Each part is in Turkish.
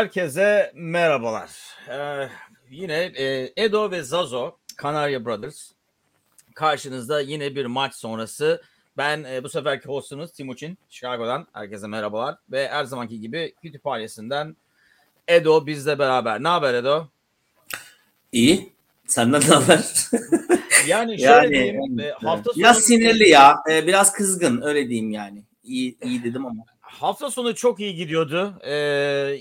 herkese merhabalar. Ee, yine e, Edo ve Zazo, Kanarya Brothers karşınızda yine bir maç sonrası. Ben e, bu seferki hostunuz Timuçin, Chicago'dan herkese merhabalar. Ve her zamanki gibi kütüphanesinden Edo bizle beraber. Ne haber Edo? İyi. Senden ne haber? yani şöyle yani, diyeyim. E, hafta sonu... Biraz sinirli ya. E, biraz kızgın öyle diyeyim yani. İyi, iyi dedim ama. Hafta sonu çok iyi gidiyordu. Ee,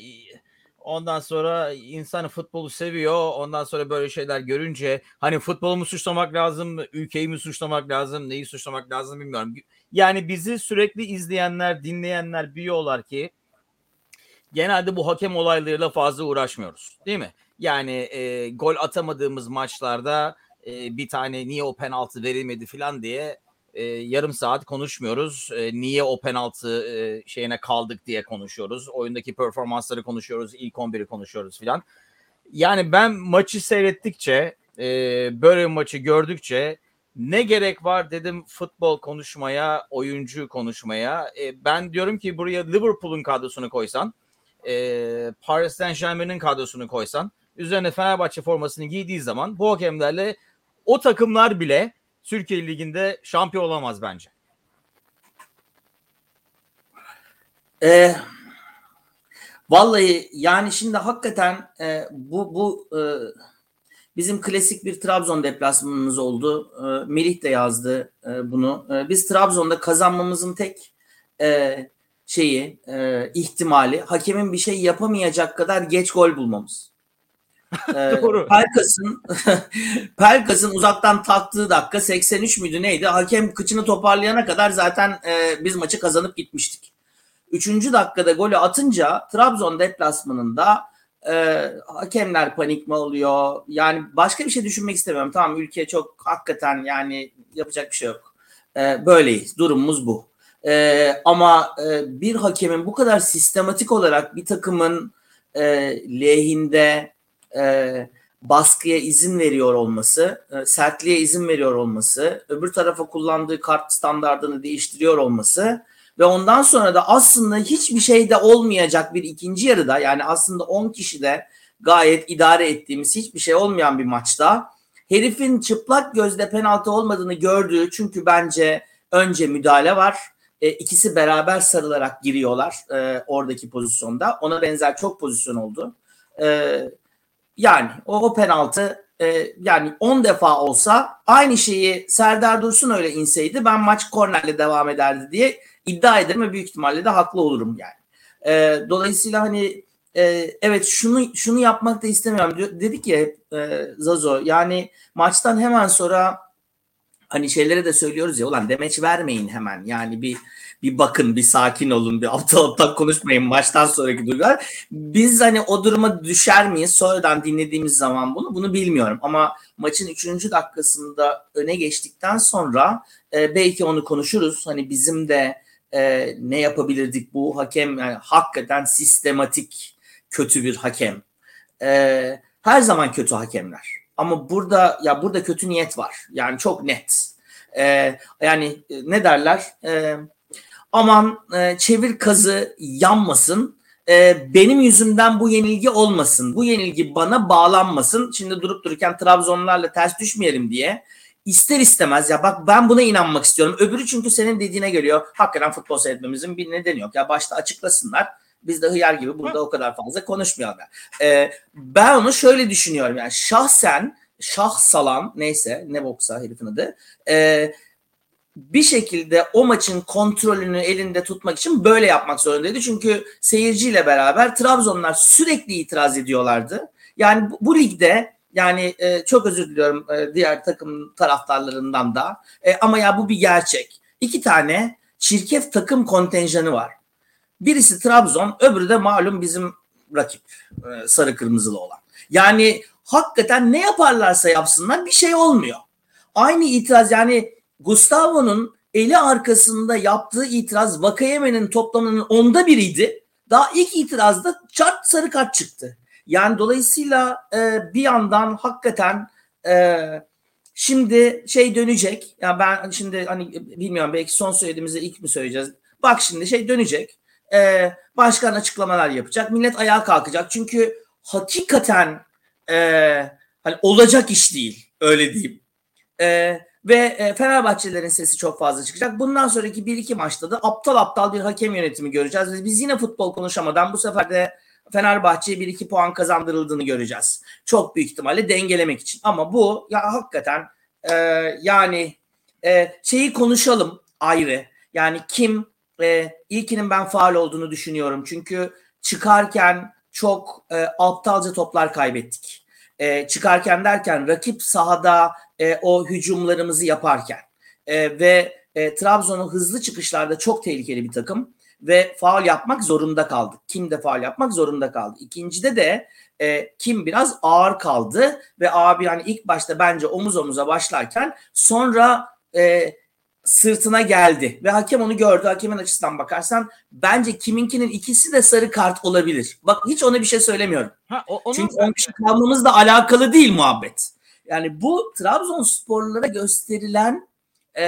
ondan sonra insan futbolu seviyor. Ondan sonra böyle şeyler görünce hani futbolu mu suçlamak lazım, ülkeyi mi suçlamak lazım, neyi suçlamak lazım bilmiyorum. Yani bizi sürekli izleyenler, dinleyenler biliyorlar ki genelde bu hakem olaylarıyla fazla uğraşmıyoruz. Değil mi? Yani e, gol atamadığımız maçlarda e, bir tane niye o penaltı verilmedi falan diye e, yarım saat konuşmuyoruz. E, niye o penaltı e, şeyine kaldık diye konuşuyoruz. Oyundaki performansları konuşuyoruz. ilk 11'i konuşuyoruz filan. Yani ben maçı seyrettikçe e, böyle maçı gördükçe ne gerek var dedim futbol konuşmaya, oyuncu konuşmaya. E, ben diyorum ki buraya Liverpool'un kadrosunu koysan, e, Paris Saint Germain'in kadrosunu koysan, üzerine Fenerbahçe formasını giydiği zaman bu hakemlerle o takımlar bile Türkiye Ligi'nde şampiyon olamaz bence. Ee, vallahi yani şimdi hakikaten e, bu bu e, bizim klasik bir Trabzon deplasmanımız oldu. E, Melih de yazdı e, bunu. E, biz Trabzon'da kazanmamızın tek e, şeyi e, ihtimali hakemin bir şey yapamayacak kadar geç gol bulmamız. Ee, Doğru. Pelkas'ın Pelkas'ın uzaktan taktığı dakika 83 müydü neydi? Hakem kıçını toparlayana kadar zaten e, biz maçı kazanıp gitmiştik. Üçüncü dakikada golü atınca Trabzon deplasmanında e, hakemler panik mi oluyor? Yani başka bir şey düşünmek istemiyorum. Tamam ülke çok hakikaten yani yapacak bir şey yok. E, böyleyiz. Durumumuz bu. E, ama e, bir hakemin bu kadar sistematik olarak bir takımın e, lehinde e, baskıya izin veriyor olması, e, sertliğe izin veriyor olması, öbür tarafa kullandığı kart standartını değiştiriyor olması ve ondan sonra da aslında hiçbir şeyde olmayacak bir ikinci yarıda yani aslında 10 kişi de gayet idare ettiğimiz hiçbir şey olmayan bir maçta herifin çıplak gözle penaltı olmadığını gördüğü çünkü bence önce müdahale var. E, ikisi beraber sarılarak giriyorlar e, oradaki pozisyonda. Ona benzer çok pozisyon oldu. E, yani o, o penaltı e, yani 10 defa olsa aynı şeyi Serdar Dursun öyle inseydi ben maç kornerle devam ederdi diye iddia ederim ve büyük ihtimalle de haklı olurum yani. E, dolayısıyla hani e, evet şunu şunu yapmak da istemiyorum. Dedik ya e, Zazo yani maçtan hemen sonra hani şeylere de söylüyoruz ya ulan demeç vermeyin hemen yani bir bir bakın bir sakin olun bir aptal aptal konuşmayın maçtan sonraki duygular. Biz hani o duruma düşer miyiz sonradan dinlediğimiz zaman bunu bunu bilmiyorum ama maçın 3. dakikasında öne geçtikten sonra e, belki onu konuşuruz. Hani bizim de e, ne yapabilirdik bu hakem yani hakikaten sistematik kötü bir hakem. E, her zaman kötü hakemler. Ama burada ya burada kötü niyet var. Yani çok net. E, yani e, ne derler? E, aman e, çevir kazı yanmasın. E, benim yüzümden bu yenilgi olmasın. Bu yenilgi bana bağlanmasın. Şimdi durup dururken Trabzonlarla ters düşmeyelim diye ister istemez ya bak ben buna inanmak istiyorum. Öbürü çünkü senin dediğine geliyor. Hakikaten futbol seyretmemizin bir nedeni yok. Ya başta açıklasınlar. Biz de hıyar gibi burada o kadar fazla konuşmayalım. Ee, ben onu şöyle düşünüyorum yani şahsen şah salam neyse ne boksa herifin adı. E, bir şekilde o maçın kontrolünü elinde tutmak için böyle yapmak zorundaydı. Çünkü seyirciyle beraber Trabzonlar sürekli itiraz ediyorlardı. Yani bu, bu ligde yani e, çok özür diliyorum e, diğer takım taraftarlarından da e, ama ya bu bir gerçek. İki tane çirkef takım kontenjanı var. Birisi Trabzon, öbürü de malum bizim rakip e, sarı kırmızılı olan. Yani hakikaten ne yaparlarsa yapsınlar bir şey olmuyor. Aynı itiraz yani Gustavo'nun eli arkasında yaptığı itiraz Vakayeme'nin toplamının onda biriydi. Daha ilk itirazda çart sarı kart çıktı. Yani dolayısıyla e, bir yandan hakikaten e, şimdi şey dönecek. Ya yani ben şimdi hani bilmiyorum belki son söylediğimizde ilk mi söyleyeceğiz. Bak şimdi şey dönecek. e, başkan açıklamalar yapacak. Millet ayağa kalkacak. Çünkü hakikaten e, hani olacak iş değil. Öyle diyeyim. E, ve e, Fenerbahçelerin sesi çok fazla çıkacak. Bundan sonraki bir iki maçta da aptal aptal bir hakem yönetimi göreceğiz. Biz yine futbol konuşamadan bu sefer de Fenerbahçe'ye bir iki puan kazandırıldığını göreceğiz. Çok büyük ihtimalle dengelemek için. Ama bu ya hakikaten e, yani e, şeyi konuşalım ayrı. Yani kim e, ilkinin ben faal olduğunu düşünüyorum. Çünkü çıkarken çok e, aptalca toplar kaybettik. E, çıkarken derken rakip sahada e, o hücumlarımızı yaparken e, ve e, Trabzon'un hızlı çıkışlarda çok tehlikeli bir takım ve faal yapmak zorunda kaldık. Kim de faal yapmak zorunda kaldı. İkincide de e, Kim biraz ağır kaldı ve abi hani ilk başta bence omuz omuza başlarken sonra e, sırtına geldi ve hakem onu gördü. Hakemin açısından bakarsan bence kiminkinin ikisi de sarı kart olabilir. Bak hiç ona bir şey söylemiyorum. Ha, o, Çünkü 10 kişi kalmamızla alakalı değil muhabbet. Yani bu Trabzonsporlulara gösterilen e,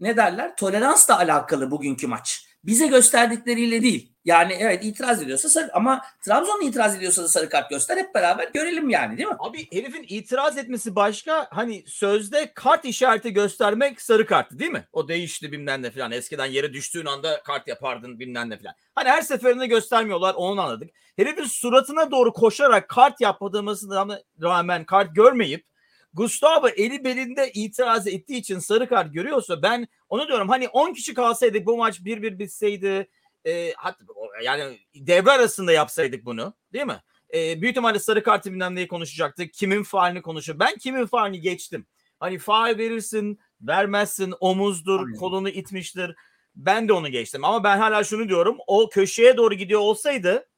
ne derler toleransla alakalı bugünkü maç. Bize gösterdikleriyle değil. Yani evet itiraz ediyorsa sarı ama Trabzon itiraz ediyorsa da sarı kart göster hep beraber görelim yani değil mi? Abi herifin itiraz etmesi başka hani sözde kart işareti göstermek sarı karttı değil mi? O değişti bilmem ne falan. Eskiden yere düştüğün anda kart yapardın bilmem ne falan. Hani her seferinde göstermiyorlar onu anladık. Herifin suratına doğru koşarak kart yapmadığımızına rağmen kart görmeyip Gustavo eli belinde itiraz ettiği için sarı kart görüyorsa ben onu diyorum hani 10 kişi kalsaydı bu maç 1-1 bitseydi e, hatta, yani devre arasında yapsaydık bunu değil mi? E, büyük ihtimalle sarı kartı bilmem neyi konuşacaktık. Kimin faalini konuşur. Ben kimin faalini geçtim. Hani faal verirsin, vermezsin, omuzdur, Aynen. kolunu itmiştir. Ben de onu geçtim. Ama ben hala şunu diyorum. O köşeye doğru gidiyor olsaydı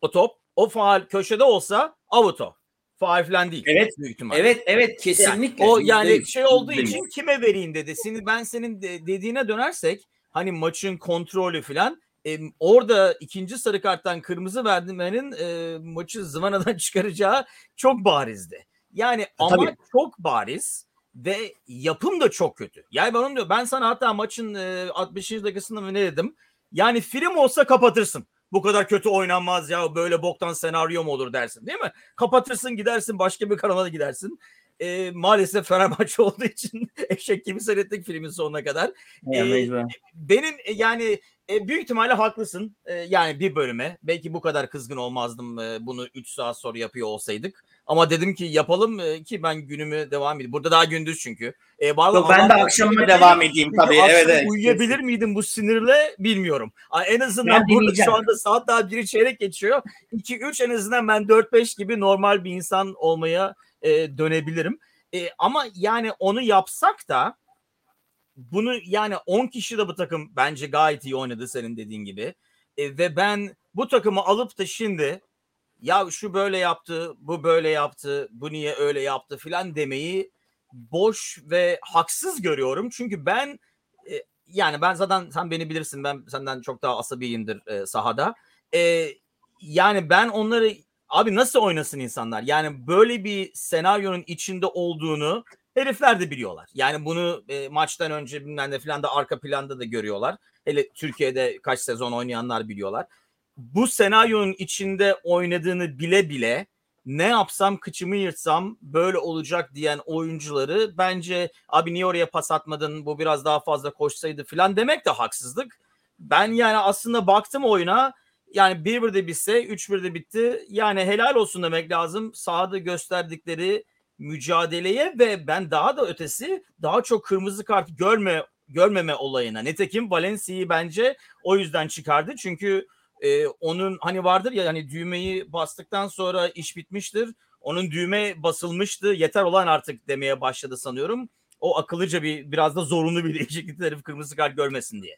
o top, o faal köşede olsa avuto. Faal falan değil. Evet. Büyük ihtimalle. Evet, evet kesinlikle. Yani, o yani değil, şey olduğu değil. için kime vereyim dedi. Şimdi ben senin de, dediğine dönersek hani maçın kontrolü falan e, orada ikinci sarı karttan kırmızı vermenin e, maçı zıvanadan çıkaracağı çok barizdi. Yani ama çok bariz ve yapım da çok kötü. Yani ben onu diyor. Ben sana hatta maçın e, 60. dakikasında mı ne dedim? Yani film olsa kapatırsın. Bu kadar kötü oynanmaz ya böyle boktan senaryo mu olur dersin değil mi? Kapatırsın gidersin başka bir kanala gidersin e, maalesef Fenerbahçe olduğu için eşek gibi seyrettik filmin sonuna kadar. Ya, e, benim yani e, büyük ihtimalle haklısın. E, yani bir bölüme. Belki bu kadar kızgın olmazdım e, bunu 3 saat sonra yapıyor olsaydık. Ama dedim ki yapalım e, ki ben günümü devam edeyim. Burada daha gündüz çünkü. E, vallahi ben de akşamıma devam edeyim tabii. Evet, evet. Uyuyabilir kesin. miydim bu sinirle bilmiyorum. En azından ben burada şu anda saat daha biri çeyrek geçiyor. 2-3 en azından ben 4-5 gibi normal bir insan olmaya e, dönebilirim. E, ama yani onu yapsak da bunu yani 10 kişi de bu takım bence gayet iyi oynadı senin dediğin gibi. E, ve ben bu takımı alıp da şimdi ya şu böyle yaptı, bu böyle yaptı, bu niye öyle yaptı filan demeyi boş ve haksız görüyorum. Çünkü ben e, yani ben zaten sen beni bilirsin ben senden çok daha asabiyimdir e, sahada. E, yani ben onları Abi nasıl oynasın insanlar? Yani böyle bir senaryonun içinde olduğunu herifler de biliyorlar. Yani bunu e, maçtan önce bilmem ne falan da arka planda da görüyorlar. Hele Türkiye'de kaç sezon oynayanlar biliyorlar. Bu senaryonun içinde oynadığını bile bile ne yapsam kıçımı yırtsam böyle olacak diyen oyuncuları bence abi niye oraya pas atmadın bu biraz daha fazla koşsaydı falan demek de haksızlık. Ben yani aslında baktım oyuna yani 1-1 de bitse 3-1 de bitti. Yani helal olsun demek lazım. Sahada gösterdikleri mücadeleye ve ben daha da ötesi daha çok kırmızı kart görme görmeme olayına. Nitekim Valencia'yı bence o yüzden çıkardı. Çünkü e, onun hani vardır ya hani düğmeyi bastıktan sonra iş bitmiştir. Onun düğme basılmıştı. Yeter olan artık demeye başladı sanıyorum. O akıllıca bir biraz da zorunlu bir değişiklik herif kırmızı kart görmesin diye.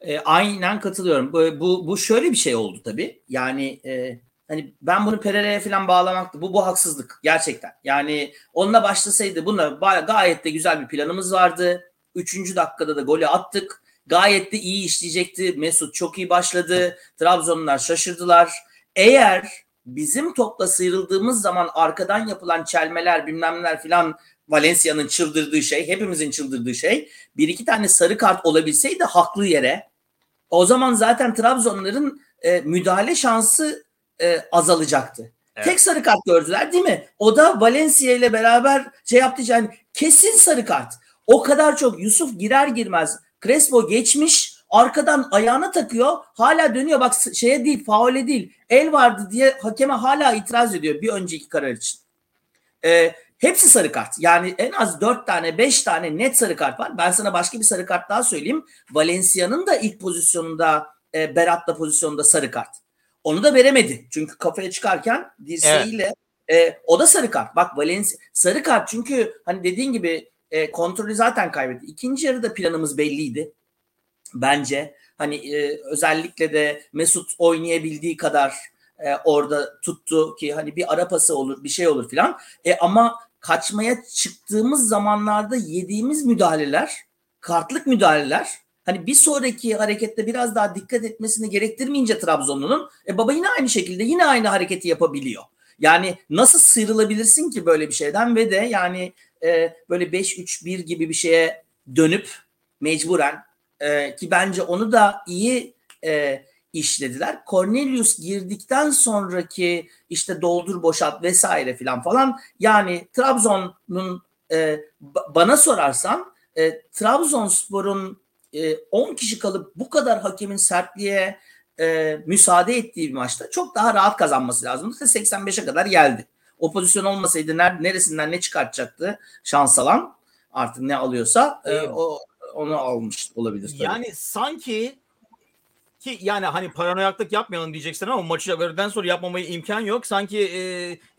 E, aynen katılıyorum. Bu, bu, bu şöyle bir şey oldu tabii. Yani e, hani ben bunu Pereira'ya falan bağlamaktı. Bu bu haksızlık gerçekten. Yani onunla başlasaydı bununla gayet de güzel bir planımız vardı. Üçüncü dakikada da golü attık. Gayet de iyi işleyecekti. Mesut çok iyi başladı. Trabzonlular şaşırdılar. Eğer bizim topla sıyrıldığımız zaman arkadan yapılan çelmeler bilmem neler filan Valencia'nın çıldırdığı şey, hepimizin çıldırdığı şey bir iki tane sarı kart olabilseydi haklı yere O zaman zaten Trabzonların e, müdahale şansı e, azalacaktı. Evet. Tek sarı kart gördüler değil mi? O da Valencia ile beraber şey yaptı yani kesin sarı kart. O kadar çok Yusuf girer girmez Crespo geçmiş arkadan ayağına takıyor hala dönüyor bak şeye değil faule değil el vardı diye hakeme hala itiraz ediyor bir önceki karar için. Ee, hepsi sarı kart yani en az dört tane beş tane net sarı kart var. Ben sana başka bir sarı kart daha söyleyeyim. Valencia'nın da ilk pozisyonunda e, Berat'la pozisyonunda sarı kart. Onu da veremedi. Çünkü kafaya çıkarken dirseğiyle evet. e, o da sarı kart. Bak Valencia sarı kart çünkü hani dediğin gibi e, kontrolü zaten kaybetti. İkinci yarıda planımız belliydi. Bence hani e, özellikle de Mesut oynayabildiği kadar e, orada tuttu ki hani bir ara pası olur bir şey olur filan. E, ama kaçmaya çıktığımız zamanlarda yediğimiz müdahaleler, kartlık müdahaleler hani bir sonraki harekette biraz daha dikkat etmesini gerektirmeyince Trabzonlu'nun e, baba yine aynı şekilde yine aynı hareketi yapabiliyor. Yani nasıl sıyrılabilirsin ki böyle bir şeyden ve de yani e, böyle 5-3-1 gibi bir şeye dönüp mecburen e, ki bence onu da iyi e, işlediler. Cornelius girdikten sonraki işte doldur boşalt vesaire filan falan yani Trabzon'un e, bana sorarsan e, Trabzonspor'un e, 10 kişi kalıp bu kadar hakemin sertliğe e, müsaade ettiği bir maçta çok daha rahat kazanması lazımdı. 85'e kadar geldi. O pozisyon olmasaydı neresinden ne çıkartacaktı şans alan artık ne alıyorsa e, o onu almış olabilir. Tabii. Yani sanki ki yani hani paranoyaklık yapmayalım diyeceksin ama maçı gördükten sonra yapmamaya imkan yok. Sanki e,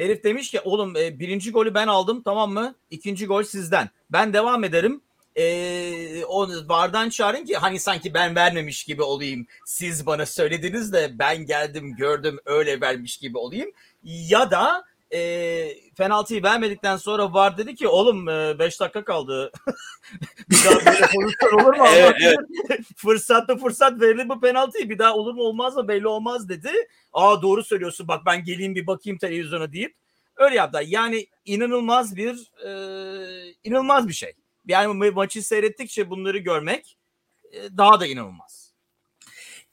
herif demiş ki oğlum e, birinci golü ben aldım tamam mı? İkinci gol sizden. Ben devam ederim. E, o vardan çağırın ki hani sanki ben vermemiş gibi olayım. Siz bana söylediniz de ben geldim gördüm öyle vermiş gibi olayım. Ya da e, penaltıyı vermedikten sonra var dedi ki oğlum 5 e, dakika kaldı. bir daha böyle pozisyon olur mu? evet, evet. Fırsatta fırsat verilir bu penaltıyı bir daha olur mu olmaz mı belli olmaz dedi. Aa doğru söylüyorsun bak ben geleyim bir bakayım televizyona deyip öyle yaptı. Yani inanılmaz bir e, inanılmaz bir şey. Yani maçı seyrettikçe bunları görmek e, daha da inanılmaz.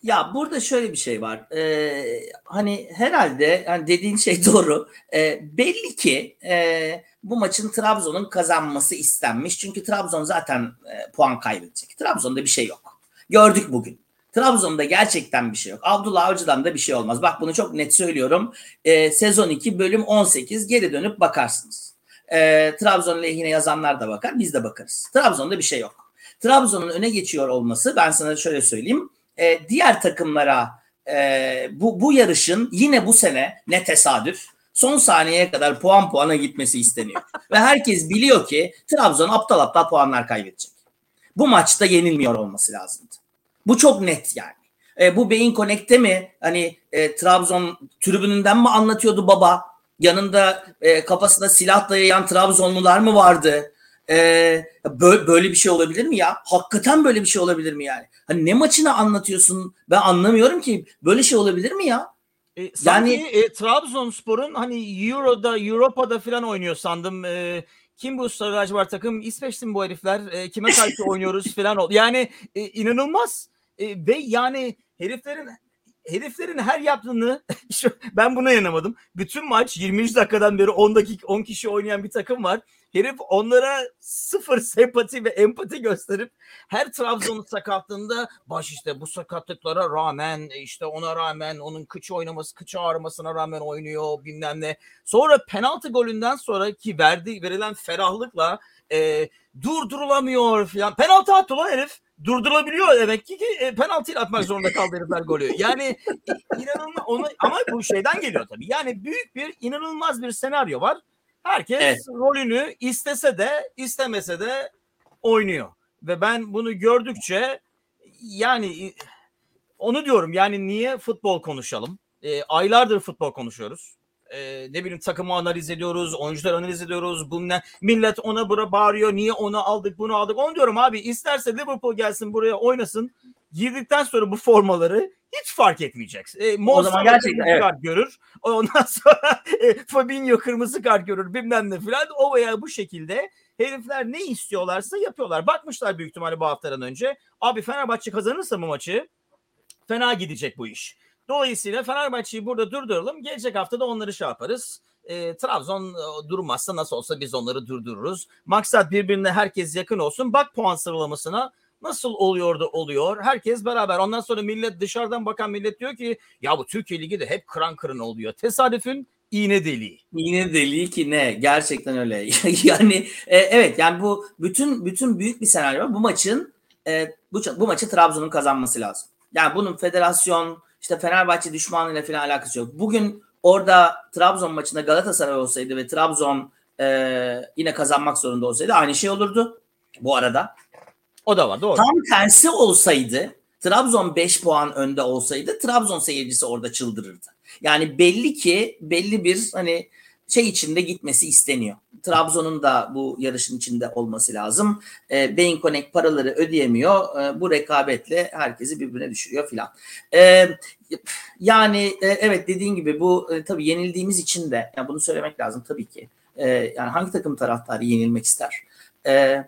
Ya burada şöyle bir şey var. Ee, hani herhalde yani dediğin şey doğru. Ee, belli ki e, bu maçın Trabzon'un kazanması istenmiş. Çünkü Trabzon zaten e, puan kaybedecek. Trabzon'da bir şey yok. Gördük bugün. Trabzon'da gerçekten bir şey yok. Abdullah Avcı'dan da bir şey olmaz. Bak bunu çok net söylüyorum. Ee, sezon 2 bölüm 18 geri dönüp bakarsınız. Ee, Trabzon lehine yazanlar da bakar. Biz de bakarız. Trabzon'da bir şey yok. Trabzon'un öne geçiyor olması ben sana şöyle söyleyeyim e, diğer takımlara e, bu, bu yarışın yine bu sene ne tesadüf son saniyeye kadar puan puana gitmesi isteniyor. Ve herkes biliyor ki Trabzon aptal aptal puanlar kaybedecek. Bu maçta yenilmiyor olması lazımdı. Bu çok net yani. E, bu Beyin Connect'te mi hani e, Trabzon tribününden mi anlatıyordu baba? Yanında e, kafasına silah dayayan Trabzonlular mı vardı? Ee, böyle, böyle bir şey olabilir mi ya? Hakikaten böyle bir şey olabilir mi yani? Hani ne maçını anlatıyorsun? Ben anlamıyorum ki. Böyle şey olabilir mi ya? E, yani e, Trabzonspor'un hani Euro'da, Europa'da falan oynuyor sandım. E, kim bu sarı lacivert takım? İsveç'ti bu herifler? E, kime karşı oynuyoruz falan oldu. Yani e, inanılmaz. E, ve yani heriflerin heriflerin her yaptığını ben buna inanamadım. Bütün maç 20. dakikadan beri 10 dakika 10 kişi oynayan bir takım var. Herif onlara sıfır sempati ve empati gösterip her Trabzon'un sakatlığında baş işte bu sakatlıklara rağmen işte ona rağmen onun kıçı oynaması kıçı ağrımasına rağmen oynuyor bilmem ne. Sonra penaltı golünden sonra ki verdi verilen ferahlıkla e, durdurulamıyor falan. Penaltı attı lan herif durdurulabiliyor demek ki, ki e, penaltıyla atmak zorunda kaldı herifler golü. Yani inanılmaz onu ama bu şeyden geliyor tabii. Yani büyük bir inanılmaz bir senaryo var. Herkes evet. rolünü istese de istemese de oynuyor. Ve ben bunu gördükçe yani onu diyorum yani niye futbol konuşalım? E, aylardır futbol konuşuyoruz. E, ne bileyim takımı analiz ediyoruz, oyuncular analiz ediyoruz. Bunlar, millet ona bura bağırıyor. Niye onu aldık, bunu aldık? Onu diyorum abi. isterse Liverpool gelsin buraya oynasın. Girdikten sonra bu formaları hiç fark etmeyecek. E, o zaman gerçekten evet. kart görür. Ondan sonra e, Fabinho kırmızı kart görür bilmem ne filan. O veya bu şekilde herifler ne istiyorlarsa yapıyorlar. Bakmışlar büyük ihtimalle bu haftadan önce. Abi Fenerbahçe kazanırsa bu maçı fena gidecek bu iş. Dolayısıyla Fenerbahçe'yi burada durduralım. Gelecek hafta da onları şey yaparız. E, Trabzon durmazsa nasıl olsa biz onları durdururuz. Maksat birbirine herkes yakın olsun. Bak puan sıralamasına nasıl oluyor da oluyor. Herkes beraber. Ondan sonra millet dışarıdan bakan millet diyor ki ya bu Türkiye Ligi de hep kıran kırın oluyor. Tesadüfün iğne deliği. İğne deliği ki ne? Gerçekten öyle. yani e, evet yani bu bütün bütün büyük bir senaryo. Bu maçın e, bu, bu maçı Trabzon'un kazanması lazım. Yani bunun federasyon işte Fenerbahçe düşmanıyla falan alakası yok. Bugün orada Trabzon maçında Galatasaray olsaydı ve Trabzon e, yine kazanmak zorunda olsaydı aynı şey olurdu bu arada. O da var doğru. Tam tersi olsaydı Trabzon 5 puan önde olsaydı Trabzon seyircisi orada çıldırırdı. Yani belli ki belli bir hani şey içinde gitmesi isteniyor. Trabzon'un da bu yarışın içinde olması lazım. E, Beyin Connect paraları ödeyemiyor. E, bu rekabetle herkesi birbirine düşürüyor filan. E, yani e, evet dediğin gibi bu e, tabii yenildiğimiz için de yani bunu söylemek lazım tabii ki. E, yani hangi takım taraftarı yenilmek ister? E,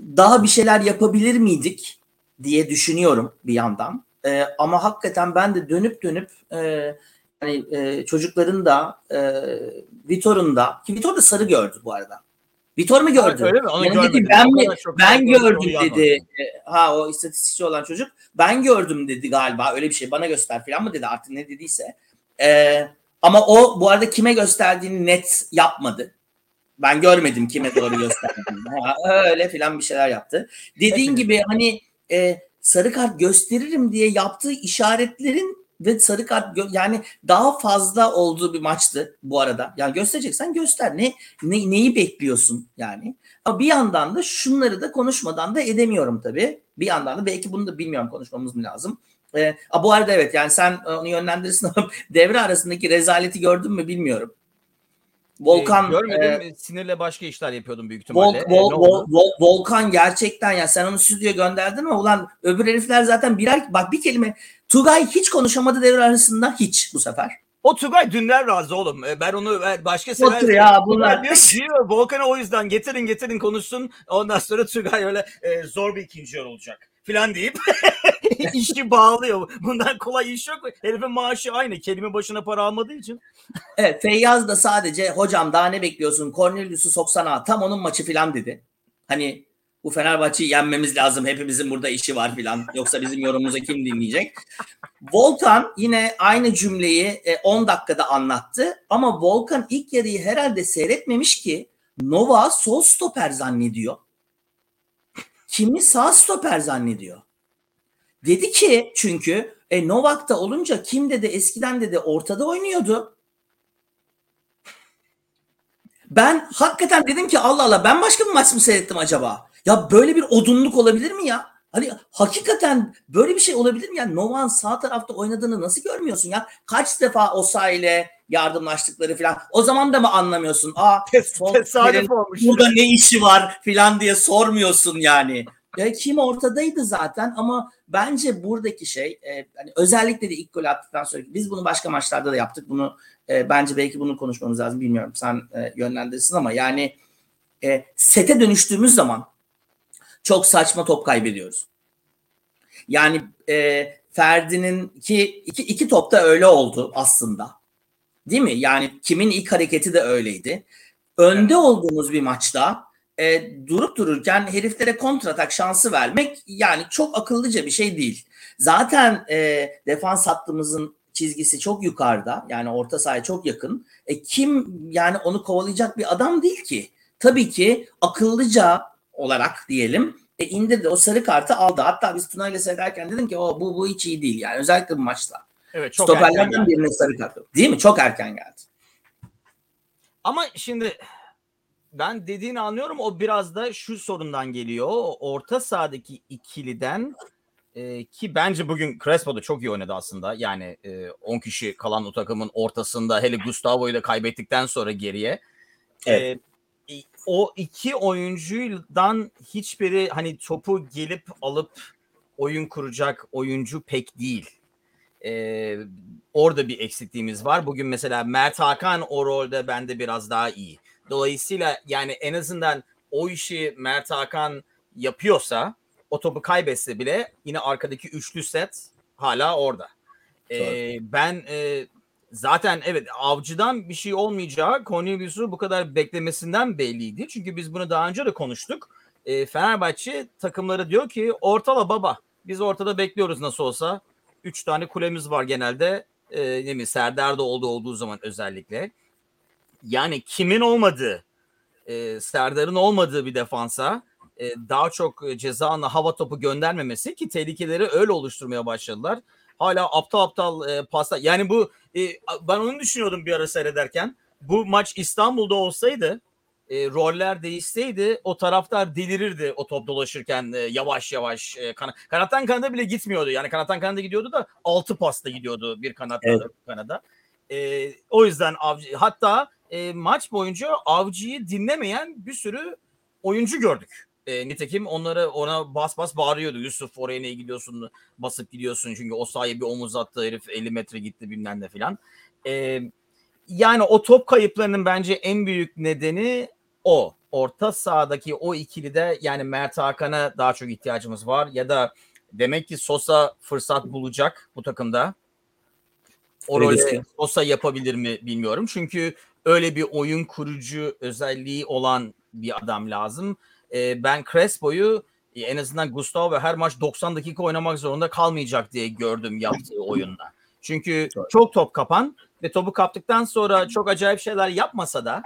daha bir şeyler yapabilir miydik diye düşünüyorum bir yandan. Ama hakikaten ben de dönüp dönüp e, çocukların da Vitor'un da ki Vitor da sarı gördü bu arada. Vitor mu gördü? Öyle mi? Onu yani görmedim. dedi, ben mi, ben gördüm dedi. E, Ha o istatistikçi olan çocuk. Ben gördüm dedi galiba. Öyle bir şey bana göster falan mı dedi artık ne dediyse. E, ama o bu arada kime gösterdiğini net yapmadı. Ben görmedim kime doğru gösterdiğini. Ha, öyle filan bir şeyler yaptı. Dediğin gibi hani e, sarı kart gösteririm diye yaptığı işaretlerin ve sarı kart yani daha fazla olduğu bir maçtı bu arada. Yani göstereceksen göster. Ne, ne neyi bekliyorsun yani? Ama bir yandan da şunları da konuşmadan da edemiyorum tabii. Bir yandan da belki bunu da bilmiyorum konuşmamız mı lazım. Ee, a, bu arada evet yani sen onu yönlendirirsin ama devre arasındaki rezaleti gördün mü bilmiyorum. Volkan Ee, görmedim. e, Sinirle başka işler yapıyordum büyük Vol, ihtimalle. Ee, Vol- ne Vol-? Vol- Volkan gerçekten ya sen onu stüdyoya gönderdin ama ulan öbür herifler zaten birer bak bir kelime Tugay hiç konuşamadı devre arasında hiç bu sefer. O Tugay Dündar razı oğlum. Ee, Ben onu başka sever. ya, bunlar- diyor, diyor Volkan'ı o yüzden getirin getirin konuşsun. Ondan sonra Tugay öyle e, zor bir ikinci yer olacak filan deyip işi bağlıyor. Bundan kolay iş yok. Herifin maaşı aynı. Kelime başına para almadığı için. Evet Feyyaz da sadece hocam daha ne bekliyorsun Cornelius'u soksana tam onun maçı filan dedi. Hani bu Fenerbahçe'yi yenmemiz lazım hepimizin burada işi var filan yoksa bizim yorumumuzu kim dinleyecek? Volkan yine aynı cümleyi e, 10 dakikada anlattı ama Volkan ilk yarıyı herhalde seyretmemiş ki Nova sol stoper zannediyor. Kimi sağ stoper zannediyor. Dedi ki çünkü e, Novak'ta olunca kim dedi eskiden dedi ortada oynuyordu. Ben hakikaten dedim ki Allah Allah ben başka bir maç mı seyrettim acaba? Ya böyle bir odunluk olabilir mi ya? Hani hakikaten böyle bir şey olabilir mi ya? Novan sağ tarafta oynadığını nasıl görmüyorsun ya? Kaç defa Osa ile yardımlaştıkları falan. O zaman da mı anlamıyorsun? Aa sol tesadüf olmuş. burada ne işi var filan diye sormuyorsun yani. Ya kim ortadaydı zaten ama bence buradaki şey e, hani özellikle de ilk gol attıktan sonra biz bunu başka maçlarda da yaptık. Bunu e, bence belki bunu konuşmamız lazım bilmiyorum sen e, yönlendirsin ama yani e, sete dönüştüğümüz zaman çok saçma top kaybediyoruz. Yani e, Ferdi'nin ki iki, iki topta öyle oldu aslında. Değil mi? Yani kimin ilk hareketi de öyleydi. Önde olduğumuz bir maçta e, durup dururken heriflere kontratak şansı vermek yani çok akıllıca bir şey değil. Zaten e, defans hattımızın çizgisi çok yukarıda. Yani orta sahaya çok yakın. E, kim yani onu kovalayacak bir adam değil ki. Tabii ki akıllıca olarak diyelim e, indirdi o sarı kartı aldı. Hatta biz Tuna ile seyrederken dedim ki o bu bu hiç iyi değil yani özellikle bu maçta. Evet çok erken Stoperlerden birine sarı kart. Değil mi? Çok erken geldi. Ama şimdi ben dediğini anlıyorum. O biraz da şu sorundan geliyor. Orta sahadaki ikiliden e, ki bence bugün Crespo da çok iyi oynadı aslında. Yani e, 10 kişi kalan o takımın ortasında hele Gustavo'yu da kaybettikten sonra geriye. Evet. E, o iki oyuncudan hiçbiri hani topu gelip alıp oyun kuracak oyuncu pek değil. E, orada bir eksikliğimiz var. Bugün mesela Mert Hakan o rolde bende biraz daha iyi. Dolayısıyla yani en azından o işi Mert Hakan yapıyorsa o topu kaybetse bile yine arkadaki üçlü set hala orada. Ee, ben e, zaten evet avcıdan bir şey olmayacağı Cornelius'u bu kadar beklemesinden belliydi. Çünkü biz bunu daha önce de konuştuk. E, Fenerbahçe takımları diyor ki ortala baba. Biz ortada bekliyoruz nasıl olsa. Üç tane kulemiz var genelde. E, ne mi Serdar'da olduğu olduğu zaman özellikle. Yani kimin olmadığı e, Serdar'ın olmadığı bir defansa e, daha çok ceza hava topu göndermemesi ki tehlikeleri öyle oluşturmaya başladılar. Hala aptal aptal e, paslar. Yani bu e, ben onu düşünüyordum bir ara seyrederken. Bu maç İstanbul'da olsaydı e, roller değişseydi o taraftar delirirdi o top dolaşırken e, yavaş yavaş e, kana, kanattan kanada bile gitmiyordu. Yani kanattan kanada gidiyordu da altı pasta gidiyordu bir kanattan evet. kanada. E, o yüzden avcı hatta e, maç boyunca avcıyı dinlemeyen bir sürü oyuncu gördük. E, nitekim onları ona bas bas bağırıyordu. Yusuf oraya ne gidiyorsun basıp gidiyorsun çünkü o sahaya bir omuz attı herif 50 metre gitti bilmem ne filan. E, yani o top kayıplarının bence en büyük nedeni o. Orta sahadaki o ikili de yani Mert Hakan'a daha çok ihtiyacımız var ya da demek ki Sosa fırsat bulacak bu takımda. O rolü Sosa yapabilir mi bilmiyorum. Çünkü öyle bir oyun kurucu özelliği olan bir adam lazım. Ee, ben Crespo'yu e, en azından Gustavo her maç 90 dakika oynamak zorunda kalmayacak diye gördüm yaptığı oyunda. Çünkü çok top kapan ve topu kaptıktan sonra çok acayip şeyler yapmasa da